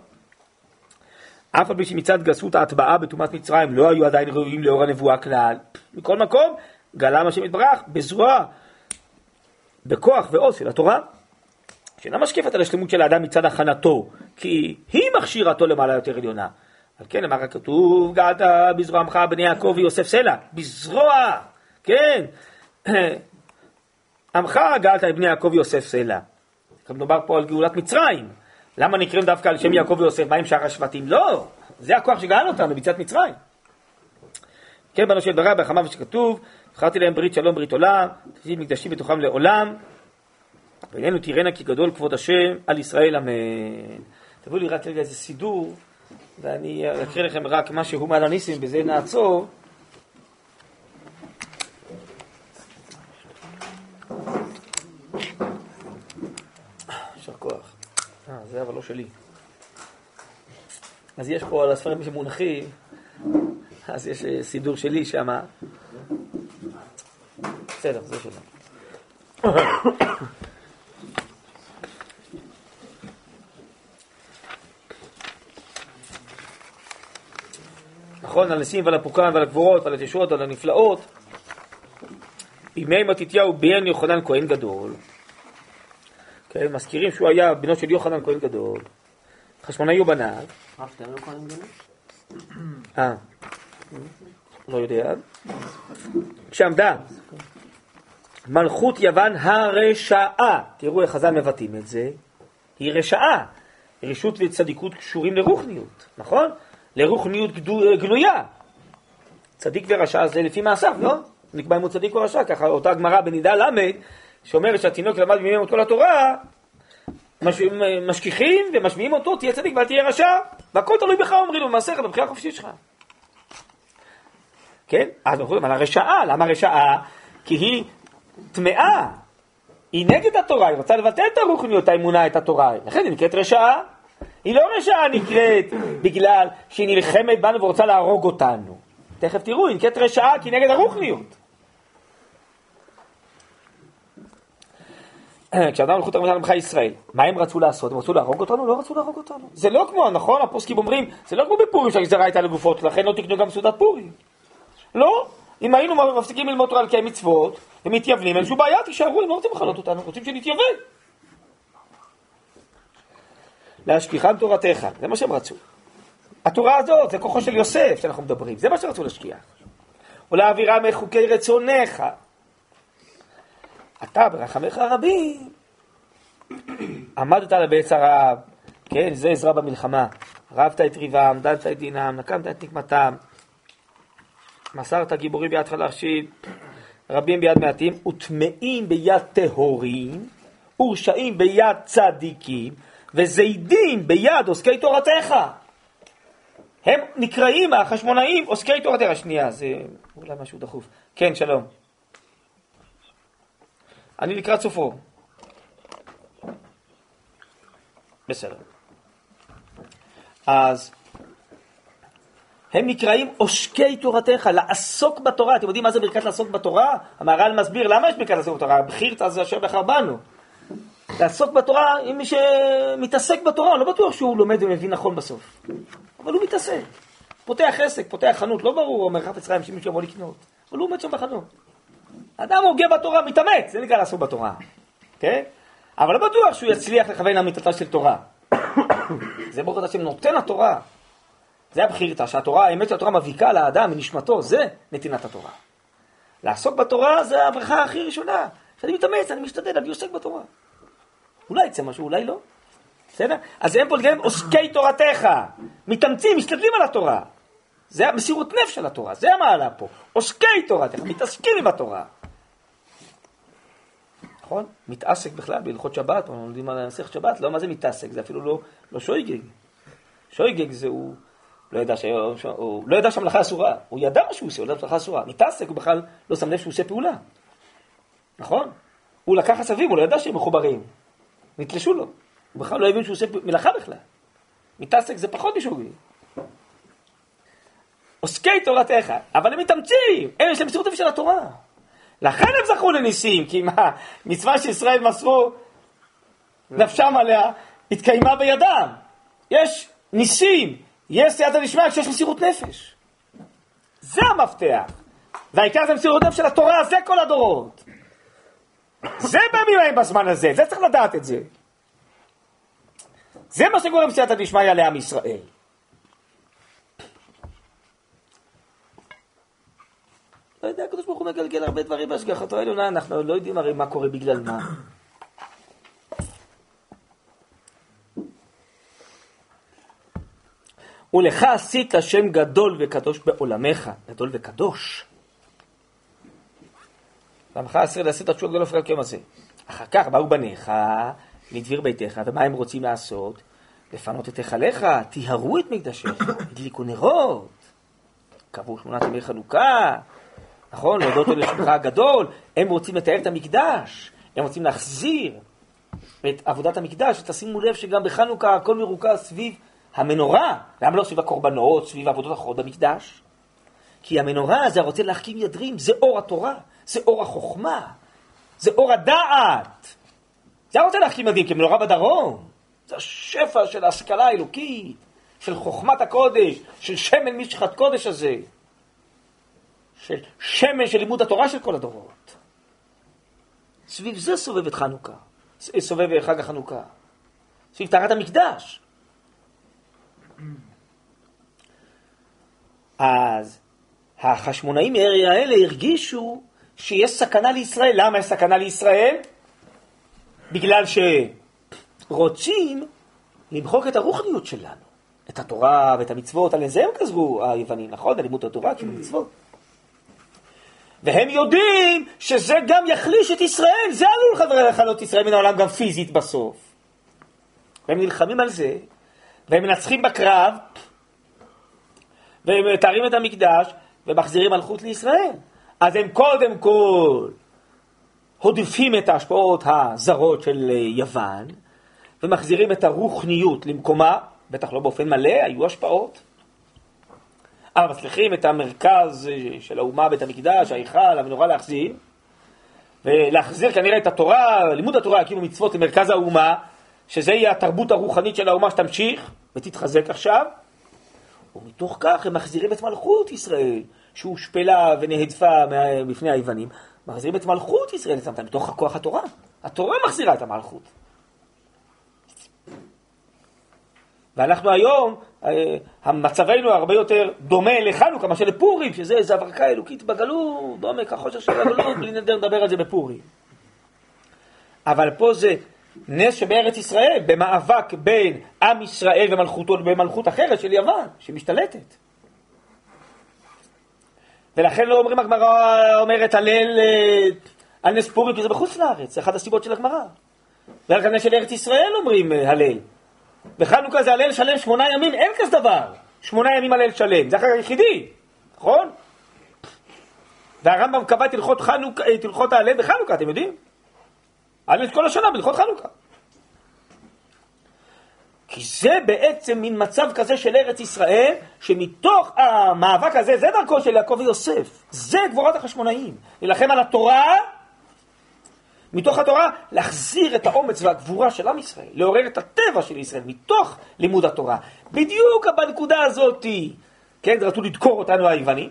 אף על פי שמצד גסות ההטבעה בטומאת מצרים לא היו עדיין ראויים לאור הנבואה כלל. מכל מקום, גלם השם יתברך בזרוע, בכוח ועוז של התורה, שאינה משקפת על השלמות של האדם מצד הכנתו, כי היא מכשירתו למעלה יותר עליונה. על כן אמר הכתוב, געת בזרוע עמך בני יעקב ויוסף סלע, בזרוע, כן, [clears throat] עמך געת בני יעקב ויוסף סלע. מדובר פה על גאולת מצרים. למה נקראים דווקא על שם יעקב ויוסף? מה עם שאר השבטים? לא, זה הכוח שגאל אותנו ביציאת מצרים. כן, בנו של ברא בחמה שכתוב, בחרתי להם ברית שלום ברית עולם, תפסיד מקדשים בתוכם לעולם, ואלינו תראינה כי גדול כבוד השם על ישראל אמן. תביאו לי רק רגע איזה סידור, ואני אקריא לכם רק משהו מעל הניסים, בזה נעצור. יישר כוח. אה, זה אבל לא שלי. אז יש פה על הספרים שמונחים, אז יש אה, סידור שלי שם. בסדר, זה שלנו. נכון, על ניסים ועל הפוקן ועל הגבורות ועל התשועות ועל הנפלאות. בימי מתתיהו בן יוחנן כהן גדול. כן, מזכירים שהוא היה בנו של יוחנן כהן גדול. חשמונאי הוא בניו. הרב שטרן כהן גדול? אה, לא יודע. כשעמדה מלכות יוון הרשעה, תראו איך חז"ל מבטאים את זה, היא רשעה. רשות וצדיקות קשורים לרוחניות, נכון? לרוחניות גלויה. צדיק ורשע זה לפי מעשיו, לא? נקבע אם הוא צדיק או רשע, ככה אותה גמרא בנידה ל' שאומרת שהתינוק למד ממנו את כל התורה, מש... משכיחים ומשמיעים אותו, תהיה צדיק ואל תהיה רשע, והכל תלוי בך אומרים לו, במעשיך, בבחירה החופשית שלך. כן? אז אנחנו מדברים על הרשעה, למה רשעה? כי היא טמאה, היא נגד התורה, היא רוצה לבטל את הרוחניות, האמונה, את התורה, לכן היא נקראת רשעה. היא לא רשעה נקראת בגלל שהיא נלחמת בנו ורוצה להרוג אותנו. תכף תראו, היא נקראת רשעה כי נגד הרוחניות. [clears throat] כשאדם מלכות הרמתה למך ישראל, מה הם רצו לעשות? הם רצו להרוג אותנו? לא רצו להרוג אותנו. זה לא כמו, נכון? הפוסקים אומרים, זה לא כמו בפורים שהגזרה הייתה לגופות, לכן לא תקנו גם סעודת פורים. לא. אם היינו מפסיקים ללמוד תורה על קיים מצוות, ומתייוונים, אין שום בעיה, תישארו, הם לא רוצים לכלות אותנו, רוצים שנתייוון. להשכיחם תורתך, זה מה שהם רצו. התורה הזאת, זה כוחו של יוסף שאנחנו מדברים, זה מה שרצו להשכיח. ולהעבירה מחוקי רצונך. אתה ברחמך הרבים עמדת על בעץ הרעב, כן, זה עזרה במלחמה. רבת את ריבם, דנת את דינם, נקמת את נקמתם, מסרת גיבורים ביד חלשים, רבים ביד מעטים, וטמאים ביד טהורים, ורשעים ביד צדיקים, וזידים ביד עוסקי תורתך. הם נקראים החשמונאים עוסקי תורתך. שנייה, זה אולי משהו דחוף. כן, שלום. אני לקראת סופו. בסדר. אז הם נקראים עושקי תורתך, לעסוק בתורה. אתם יודעים מה זה ברכת לעסוק בתורה? המהר"ל מסביר למה יש ברכת לעסוק בתורה. בחיר תעשה אשר בחר בנו. לעסוק בתורה עם מי שמתעסק בתורה, לא בטוח שהוא לומד ומבין נכון בסוף. אבל הוא מתעסק. פותח עסק, פותח חנות, לא ברור, אומר חפץ חיים שמישהו יבוא לקנות. אבל הוא עומד שם בחנות. אדם הוגה בתורה, מתאמץ, זה נקרא לעסוק בתורה. כן? אבל לא בטוח שהוא יצליח לכוון לאמיתתה של תורה. [coughs] זה ברוך השם נותן התורה. זה הבחירתא, שהתורה, האמת שהתורה מביקה לאדם מנשמתו, זה נתינת התורה. לעסוק בתורה זה הברכה הכי ראשונה. שאני מתאמץ, אני משתדל, אני עוסק בתורה. אולי יצא משהו, אולי לא. בסדר? אז הם גם עוסקי תורתך. מתאמצים, משתדלים על התורה. זה המסירות נפש של התורה, זה המעלה פה. עוסקי תורתך, מתעסקים עם התורה. נכון? מתעסק בכלל בהלכות שבת, או לומדים על מסכת שבת, לא מה זה מתעסק, זה אפילו לא, לא שויגג. שויגג זה הוא לא ידע, ש... הוא לא ידע שהמלאכה אסורה, הוא ידע מה שהוא עושה, הוא ידע שהמלאכה אסורה. מתעסק, הוא בכלל לא שם לב שהוא עושה פעולה. נכון? הוא לקח עשבים, הוא לא ידע שהם מחוברים. נתלשו לו. הוא בכלל לא הבין שהוא עושה מלאכה בכלל. מתעסק זה פחות משוגעים. עוסקי תורתך, אבל הם מתאמצים, הם יש להם מסירות של התורה. לכן הם זכו לניסים, כי מה, מצווה שישראל מסרו נפשם עליה, התקיימה בידם. יש ניסים, יש סייעתא דשמיא כשיש מסירות נפש. זה המפתח. והעיקר זה מסירות נפש של התורה, זה כל הדורות. זה בימים ההם בזמן הזה, זה צריך לדעת את זה. זה מה שגורם סייעתא דשמיא לעם ישראל. לא יודע, הקדוש ברוך הוא מגלגל הרבה דברים בהשגחתו העליונה, אנחנו לא יודעים הרי מה קורה בגלל מה. ולך עשית שם גדול וקדוש בעולמך, גדול וקדוש. ועמך עשר לעשית תשוע גדול אפילו כיום הזה. אחר כך באו בניך לדביר ביתך, ומה הם רוצים לעשות? לפנות את היכליך, טיהרו את מקדשיך, הדליקו נרות, קבעו שמונת ימי חנוכה, נכון? להודות על השמך הגדול, הם רוצים לתאר את המקדש, הם רוצים להחזיר את עבודת המקדש, ותשימו לב שגם בחנוכה הכל מרוכז סביב המנורה. למה לא סביב הקורבנות, סביב עבודות אחרות במקדש? כי המנורה זה הרוצה להחכים ידרים, זה אור התורה, זה אור החוכמה, זה אור הדעת. זה הרוצה להחכים ידרים, כמנורה בדרום. זה השפע של ההשכלה האלוקית, של חוכמת הקודש, של שמן משחת קודש הזה. של שמן של לימוד התורה של כל הדורות. סביב זה סובבת חנוכה, סובב חג החנוכה, סביב טהרת המקדש. אז החשמונאים האלה הרגישו שיש סכנה לישראל. למה יש סכנה לישראל? בגלל שרוצים למחוק את הרוחניות שלנו, את התורה ואת המצוות, על זה הם גזרו היוונים, נכון? על לימוד התורה, כאילו מצוות. והם יודעים שזה גם יחליש את ישראל, זה עלול לכלות ישראל מן העולם גם פיזית בסוף. והם נלחמים על זה, והם מנצחים בקרב, והם מתארים את המקדש, ומחזירים מלכות לישראל. אז הם קודם כל הודפים את ההשפעות הזרות של יוון, ומחזירים את הרוחניות למקומה, בטח לא באופן מלא, היו השפעות. אבל מצליחים את המרכז של האומה, בית המקדש, ההיכל, המנורה להחזיר, ולהחזיר כנראה את התורה, לימוד התורה, כאילו מצוות למרכז האומה, שזה יהיה התרבות הרוחנית של האומה שתמשיך ותתחזק עכשיו, ומתוך כך הם מחזירים את מלכות ישראל, שהושפלה ונהדפה בפני היוונים, מחזירים את מלכות ישראל, מתוך כוח התורה. התורה מחזירה את המלכות. ואנחנו היום, אה, מצבנו הרבה יותר דומה לחנוכה מאשר לפורים, שזה איזו הברקה אלוקית בגלות, בעומק החושך של הגלות, בלי נדר לדבר על זה בפורים. אבל פה זה נס שבארץ ישראל, במאבק בין עם ישראל ומלכותו במלכות אחרת של יוון, שמשתלטת. ולכן לא אומרים, הגמרא אומרת הלל אה, על נס פורים, כי זה בחוץ לארץ, זה אחת הסיבות של הגמרא. ועל נס של ארץ ישראל אומרים אה, הלל. בחנוכה זה הלל שלם שמונה ימים, אין כזה דבר. שמונה ימים הלל שלם, זה החג היחידי, נכון? והרמב"ם קבע את הלכות, הלכות ההלל בחנוכה, אתם יודעים? הלל כל השנה בהלכות חנוכה. כי זה בעצם מין מצב כזה של ארץ ישראל, שמתוך המאבק הזה, זה דרכו של יעקב ויוסף. זה גבורת החשמונאים. להילחם על התורה מתוך התורה, להחזיר את האומץ והגבורה של עם ישראל, לעורר את הטבע של ישראל מתוך לימוד התורה. בדיוק בנקודה הזאת, כן, רצו לדקור אותנו היוונים,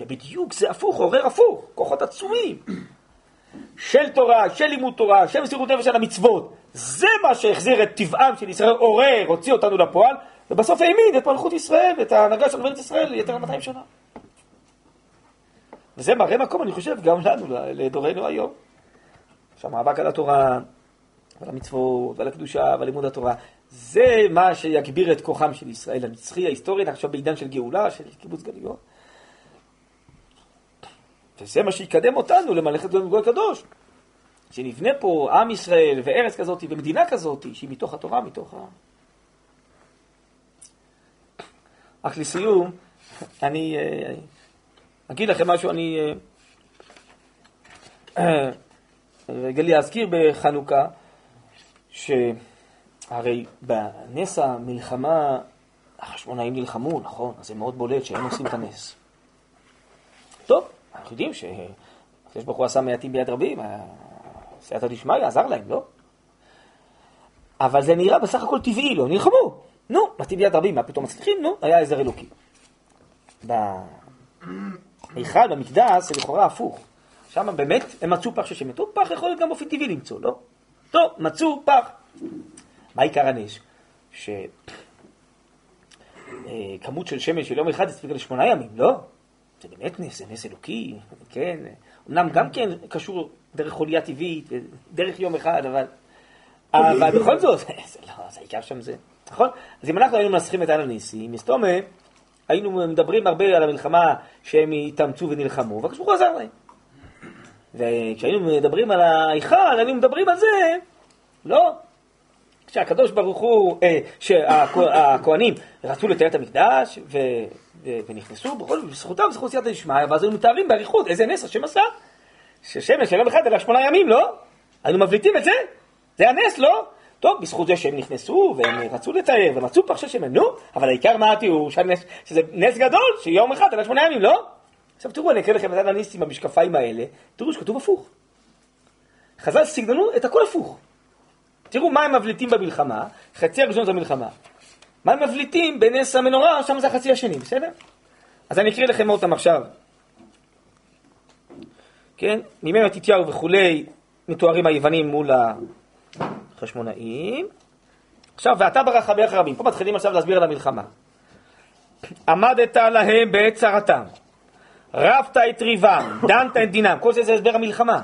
ובדיוק זה הפוך, עורר הפוך, כוחות עצומים. של תורה, של לימוד תורה, של מסירות נפש על המצוות. זה מה שהחזיר את טבעם של ישראל, עורר, הוציא אותנו לפועל, ובסוף העמיד את מלכות ישראל ואת ההנהגה של מלכות ישראל ליותר מ-200 שנה. וזה מראה מקום, אני חושב, גם לנו, לדורנו היום. שהמאבק על התורה, ועל המצוות, ועל הקדושה, ועל לימוד התורה, זה מה שיגביר את כוחם של ישראל הנצחי, ההיסטורי, עכשיו בעידן של גאולה, של קיבוץ גלויות. וזה מה שיקדם אותנו למלאכת גוי קדוש. שנבנה פה עם ישראל וארץ כזאת ומדינה כזאת שהיא מתוך התורה, מתוך ה... רק לסיום, אני אה, אגיד לכם משהו, אני אה, רגע לי להזכיר בחנוכה, שהרי בנס המלחמה החשמונאים נלחמו, נכון, אז זה מאוד בולט שהם עושים את הנס. טוב, אנחנו יודעים שהקדוש ברוך הוא עשה מעטים ביד רבים, סייעתא דשמיא עזר להם, לא? אבל זה נראה בסך הכל טבעי, לא נלחמו. נו, מעטים ביד רבים, מה פתאום מצליחים? נו, היה עזר אלוקי. בהיכל, במקדש, זה לכאורה הפוך. שם באמת הם מצאו פח של שמן. פח יכול להיות גם באופן טבעי למצוא, לא? טוב, מצאו פח. מה עיקר הנס? שכמות אה, של שמן של יום אחד הספיקה לשמונה ימים, לא? זה באמת נס, זה נס אלוקי, כן. אמנם גם כן קשור דרך חוליה טבעית, דרך יום אחד, אבל... אבל בכל זאת, [laughs] זה לא, זה העיקר שם זה, נכון? אז אם אנחנו היינו מנסחים את הניסים, מסתומה, היינו מדברים הרבה על המלחמה שהם התאמצו ונלחמו, והקדוש ברוך הוא עזר להם. וכשהיינו מדברים על ההיכל, היינו מדברים על זה, לא. כשהקדוש ברוך הוא, אה, שהכוהנים רצו לתאר את המקדש, ו... ונכנסו בכל זאת בזכותם, בזכות סייעתא דשמיא, ואז היו מתארים באריכות איזה נס השם עשה. ששמש של יום אחד אלא שמונה ימים, לא? היינו מבליטים את זה? זה הנס, לא? טוב, בזכות זה שהם נכנסו והם רצו לתאר ומצאו פרשי שמן, נו, אבל העיקר מה התיאור? שזה נס גדול, שיום אחד אלא שמונה ימים, לא? עכשיו תראו, אני אקריא לכם את הניסים במשקפיים האלה, תראו שכתוב הפוך. חז"ל סגננו את הכל הפוך. תראו מה הם מבליטים במלחמה, חצי הראשון זה המלחמה. מה מבליטים בנס המנורה, שם זה החצי השני, בסדר? אז אני אקריא לכם אותם עכשיו. כן? מימי מתתיהו וכולי מתוארים היוונים מול החשמונאים. עכשיו, ואתה ברחבי רבים. פה מתחילים עכשיו להסביר על המלחמה. עמדת להם בעת צרתם, רבת את ריבם, דנת את דינם, כל זה זה הסבר המלחמה.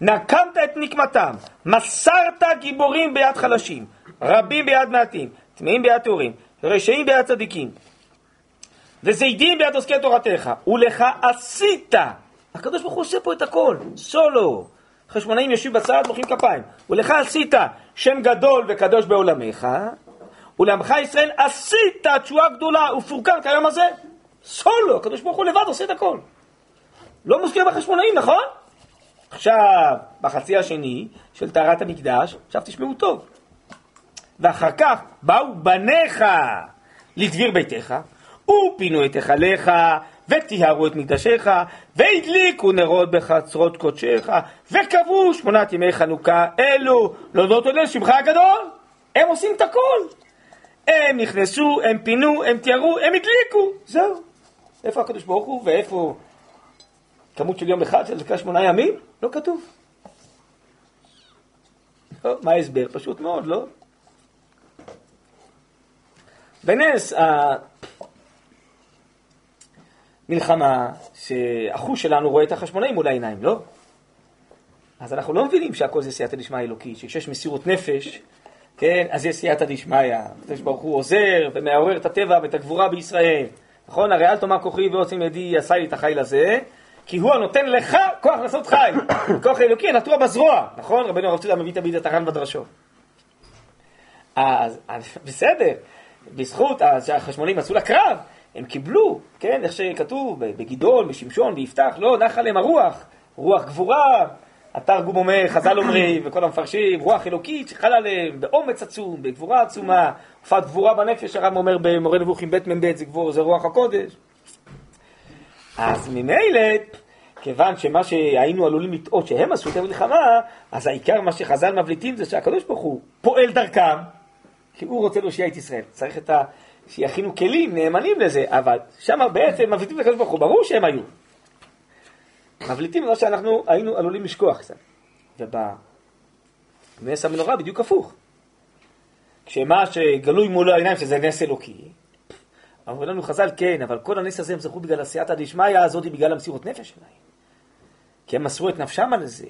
נקמת את נקמתם, מסרת גיבורים ביד חלשים, רבים ביד מעטים, טמאים ביד טהורים, רשעים ביד צדיקים, וזידים ביד עוסקי תורתך, ולך עשית. הקדוש ברוך הוא עושה פה את הכל, סולו. חשמונאים יושבים בצד, מוחאים כפיים. ולך עשית שם גדול וקדוש בעולמך, ולעמך ישראל עשית תשועה גדולה ופורקן כיום הזה. סולו, הקדוש ברוך הוא לבד עושה את הכל. לא מוזכר בחשמונאים, נכון? עכשיו, בחצי השני של טהרת המקדש, עכשיו תשמעו טוב. ואחר כך באו בניך לדביר ביתך, ופינו את היכליך, וטיהרו את מקדשיך, והדליקו נרות בחצרות קודשיך, וקבעו שמונת ימי חנוכה אלו, להודות עוד לשמך הגדול. הם עושים את הכל. הם נכנסו, הם פינו, הם תיארו, הם הדליקו, זהו. איפה הקדוש ברוך הוא ואיפה כמות של יום אחד של זקה שמונה ימים? לא כתוב. לא, מה ההסבר? פשוט מאוד, לא? בנס המלחמה שהחוש שלנו רואה את החשמונאים מול העיניים, לא? אז אנחנו לא מבינים שהכל זה סייעתא דשמיא אלוקי, שכשיש מסירות נפש, כן, אז יש סייעתא דשמיא, הקדוש ברוך הוא עוזר ומעורר את הטבע ואת הגבורה בישראל, נכון? הרי אל תאמר כוחי ועוצם ידי עשה לי את החיל הזה, כי הוא הנותן לך כוח לעשות חיל. [coughs] כוח אלוקי הנטוע בזרוע, נכון? רבנו הרב צודה מביא תמיד את הר"ן בדרשו. אז בסדר, בזכות שהחשמונים עשו לקרב, הם קיבלו, כן, איך שכתוב בגדעון, בשמשון, ביפתח, לא, נח עליהם הרוח, רוח גבורה, התרגום אומר, חז"ל אומרים, וכל המפרשים, רוח אלוקית שחלה עליהם באומץ עצום, בגבורה עצומה, הופעת גבורה בנפש, הרב אומר במורה נבוכים ב' מ"ב, זה גבור, זה רוח הקודש. אז ממילא, כיוון שמה שהיינו עלולים לטעות שהם עשו את המלחמה, אז העיקר מה שחז"ל מבליטים זה שהקדוש ברוך הוא פועל דרכם, כי הוא רוצה להושיע את ישראל. צריך את ה... שיכינו כלים נאמנים לזה, אבל שם בעצם מבליטים את הקדוש ברוך הוא, ברור שהם היו. מבליטים מה שאנחנו היינו עלולים לשכוח קצת. ובנס המנורה בדיוק הפוך. כשמה שגלוי מולו העיניים שזה נס אלוקי, אמרו לנו חז"ל, כן, אבל כל הנס הזה הם זכו בגלל עשייתא דשמיא הזאת, בגלל המסירות נפש שלהם. כי הם מסרו את נפשם על זה,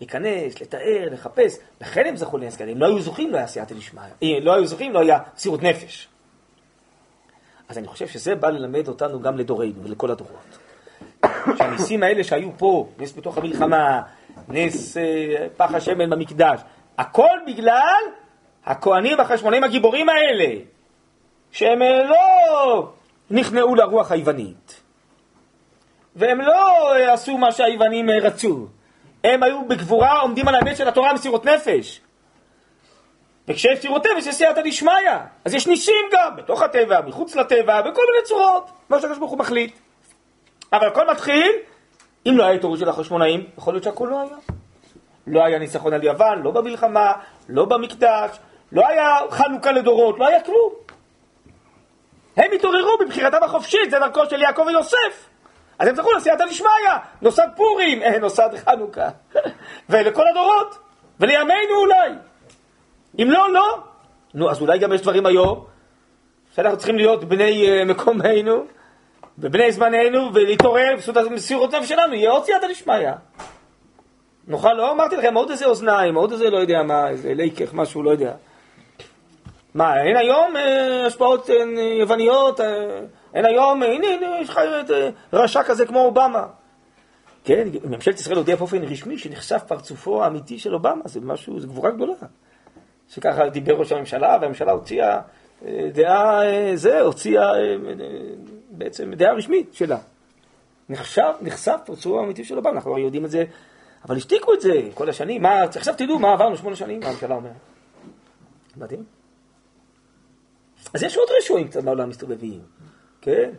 להיכנס, לתאר, לחפש, לכן הם זכו לנס כזה. אם לא היו זוכים, לא היה עשייתא דשמיא. אם לא היו זוכים, לא היה מסירות נפש. אז אני חושב שזה בא ללמד אותנו גם לדורנו ולכל הדורות. שהניסים האלה שהיו פה, נס בתוך המלחמה, נס אה, פח השמן במקדש, הכל בגלל הכהנים והחשמונאים הגיבורים האלה, שהם אה, לא נכנעו לרוח היוונית, והם לא אה, עשו מה שהיוונים רצו, הם היו בגבורה עומדים על האמת של התורה מסירות נפש. וכשיש סירות נפש יש סייעתא דשמיא, אז יש ניסים גם, בתוך הטבע, מחוץ לטבע, בכל מיני צורות, מה שהקדוש ברוך הוא מחליט. אבל הכל מתחיל, אם לא היה התעוררות של החשמונאים, יכול להיות שהכל לא היה. לא היה ניצחון על יוון, לא במלחמה, לא במקדש, לא היה חנוכה לדורות, לא היה כלום. הם התעוררו בבחירתם החופשית, זה דרכו של יעקב ויוסף. אז הם זכו לסייעתא דשמיא, נוסד פורים, אה, נוסד חנוכה. [laughs] ולכל הדורות, ולימינו אולי. אם לא, לא. נו, אז אולי גם יש דברים היום, שאנחנו צריכים להיות בני uh, מקומנו, ובני זמננו, ולהתעורר, מסירות נפש שלנו, יהיה עוד סייעתא דשמיא. נוכל, לא אמרתי לכם, עוד איזה אוזניים, עוד איזה לא יודע מה, איזה ליקח, משהו, לא יודע. מה, אין היום אה, השפעות אה, יווניות? אה, אין היום, הנה, הנה, יש לך אה, רשע כזה כמו אובמה. כן, ממשלת ישראל הודיעה באופן רשמי שנחשף פרצופו האמיתי של אובמה, זה משהו, זו גבורה גדולה. שככה דיבר ראש הממשלה, והממשלה הוציאה אה, דעה, אה, זה, הוציאה אה, אה, בעצם דעה רשמית שלה. נחשף, נחשף פרצופו האמיתי של אובמה, אנחנו יודעים את זה, אבל השתיקו את זה כל השנים, מה, עכשיו תדעו מה עברנו שמונה שנים, הממשלה אומרת. מדהים. אז יש עוד רשועים קצת בעולם מסתובבים, כן?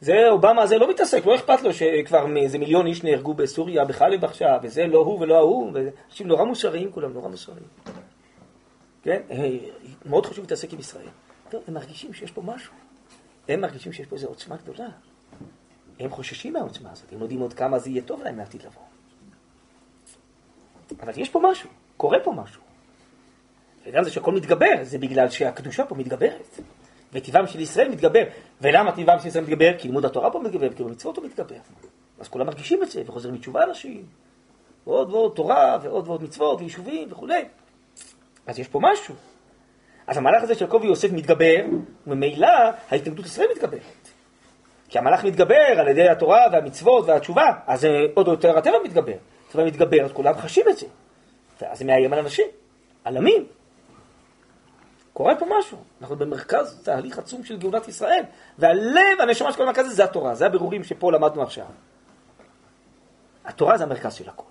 זה, אובמה הזה לא מתעסק, לא אכפת לו שכבר איזה מיליון איש נהרגו בסוריה, בחלב עכשיו, וזה לא הוא ולא ההוא, ואנשים נורא מוסריים כולם, נורא מוסריים. כן? אה, מאוד חשוב להתעסק עם ישראל. טוב, הם מרגישים שיש פה משהו. הם מרגישים שיש פה איזו עוצמה גדולה. הם חוששים מהעוצמה הזאת, הם יודעים עוד כמה זה יהיה טוב להם לעתיד לבוא. אבל יש פה משהו, קורה פה משהו. וגם זה שהכל מתגבר, זה בגלל שהקדושה פה מתגברת. וטבעם של ישראל מתגבר. ולמה טבעם של ישראל מתגבר? כי לימוד התורה פה מתגבר, כי במצוות הוא מתגבר. אז כולם מרגישים את זה, וחוזרים מתשובה אנשים. ועוד ועוד תורה, ועוד ועוד מצוות, ויישובים וכולי. אז יש פה משהו. אז המהלך הזה של יעקב ויוסף מתגבר, וממילא ההתנגדות לישראל מתגברת. כי המהלך מתגבר על ידי התורה והמצוות והתשובה, אז עוד יותר הטבע מתגבר. הטבע מתגבר, אז כולם חשים את זה. ואז זה מאיים על אנשים, על עמים. קורה פה משהו. אנחנו במרכז תהליך עצום של גאולת ישראל, והלב, הנשמה של כל המרכז הזה, זה התורה, זה הבירורים שפה למדנו עכשיו. התורה זה המרכז של הכל.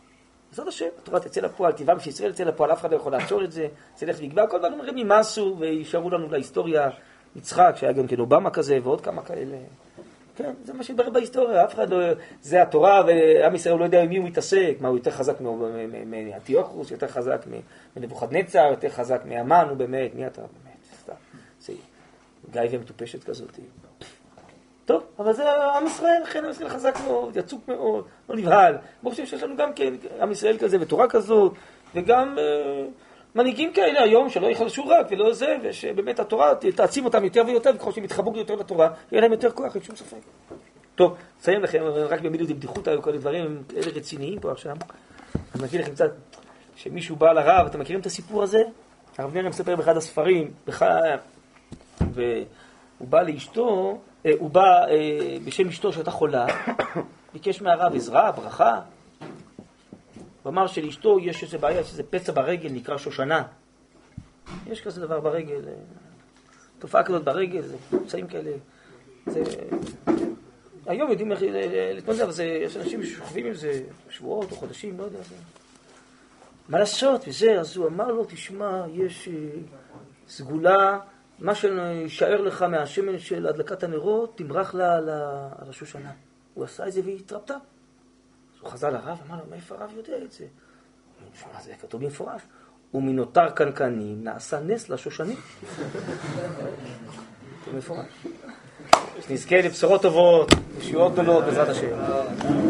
בעזרת השם, התורה תצא לפועל, טבעם שישראל תצא לפועל, אף אחד לא יכול לעצור את זה, זה ילך ויגבר, כל דברים אומרים ימאסו וישארו לנו להיסטוריה, יצחק, שהיה גם כן אובמה כזה, ועוד כמה כאלה. כן, זה מה שהתברר בהיסטוריה, אף אחד לא... זה התורה, ועם ישראל לא יודע עם מי הוא מתעסק, מה הוא יותר חזק מאנטיוכוס, יותר חזק מנבוכדנצר, יותר חזק מאמן, הוא באמת, מי אתה באמת? סתם, זה גיא ומטופשת כזאת. טוב, אבל זה עם ישראל, לכן עם ישראל חזק מאוד, יצוק מאוד, לא נבהל. השם שיש לנו גם כן עם ישראל כזה ותורה כזאת, וגם אה, מנהיגים כאלה היום שלא יחלשו רק ולא זה, ושבאמת התורה תעצים אותם יותר ויותר, וככל שהם יתחברו יותר לתורה, יהיה להם יותר כוח, אין שום ספק. טוב, אסיים לכם, רק במילים בדיחות היו כל הדברים, אלה רציניים פה עכשיו. אני מכיר לכם קצת, שמישהו בא לרב, אתם מכירים את הסיפור הזה? הרב נריה מספר באחד הספרים, והוא בא לאשתו, אה, הוא בא אה, בשם אשתו שהייתה חולה, [coughs] ביקש מהרב עזרה, ברכה. הוא אמר שלאשתו יש איזה בעיה, יש איזה פצע ברגל, נקרא שושנה. יש כזה דבר ברגל, אה, תופעה כזאת ברגל, זה פצעים כאלה. זה... היום יודעים איך להתמודד, אבל זה, יש אנשים ששוכבים עם זה שבועות או חודשים, לא יודע. זה... מה לעשות וזה, אז הוא אמר לו, תשמע, יש סגולה מה שישאר לך מהשמן של הדלקת הנרות, תמרח לה על השושנה. הוא עשה את זה והיא התרפתה. הוא חזר לרב, אמר לו, מאיפה הרב יודע את זה? שמע, זה כתוב במפורש. ומנותר קנקנים נעשה נס לשושנים. זה [laughs] מפורש. שנזכה לבשורות טובות, ישועות גדולות בעזרת השם.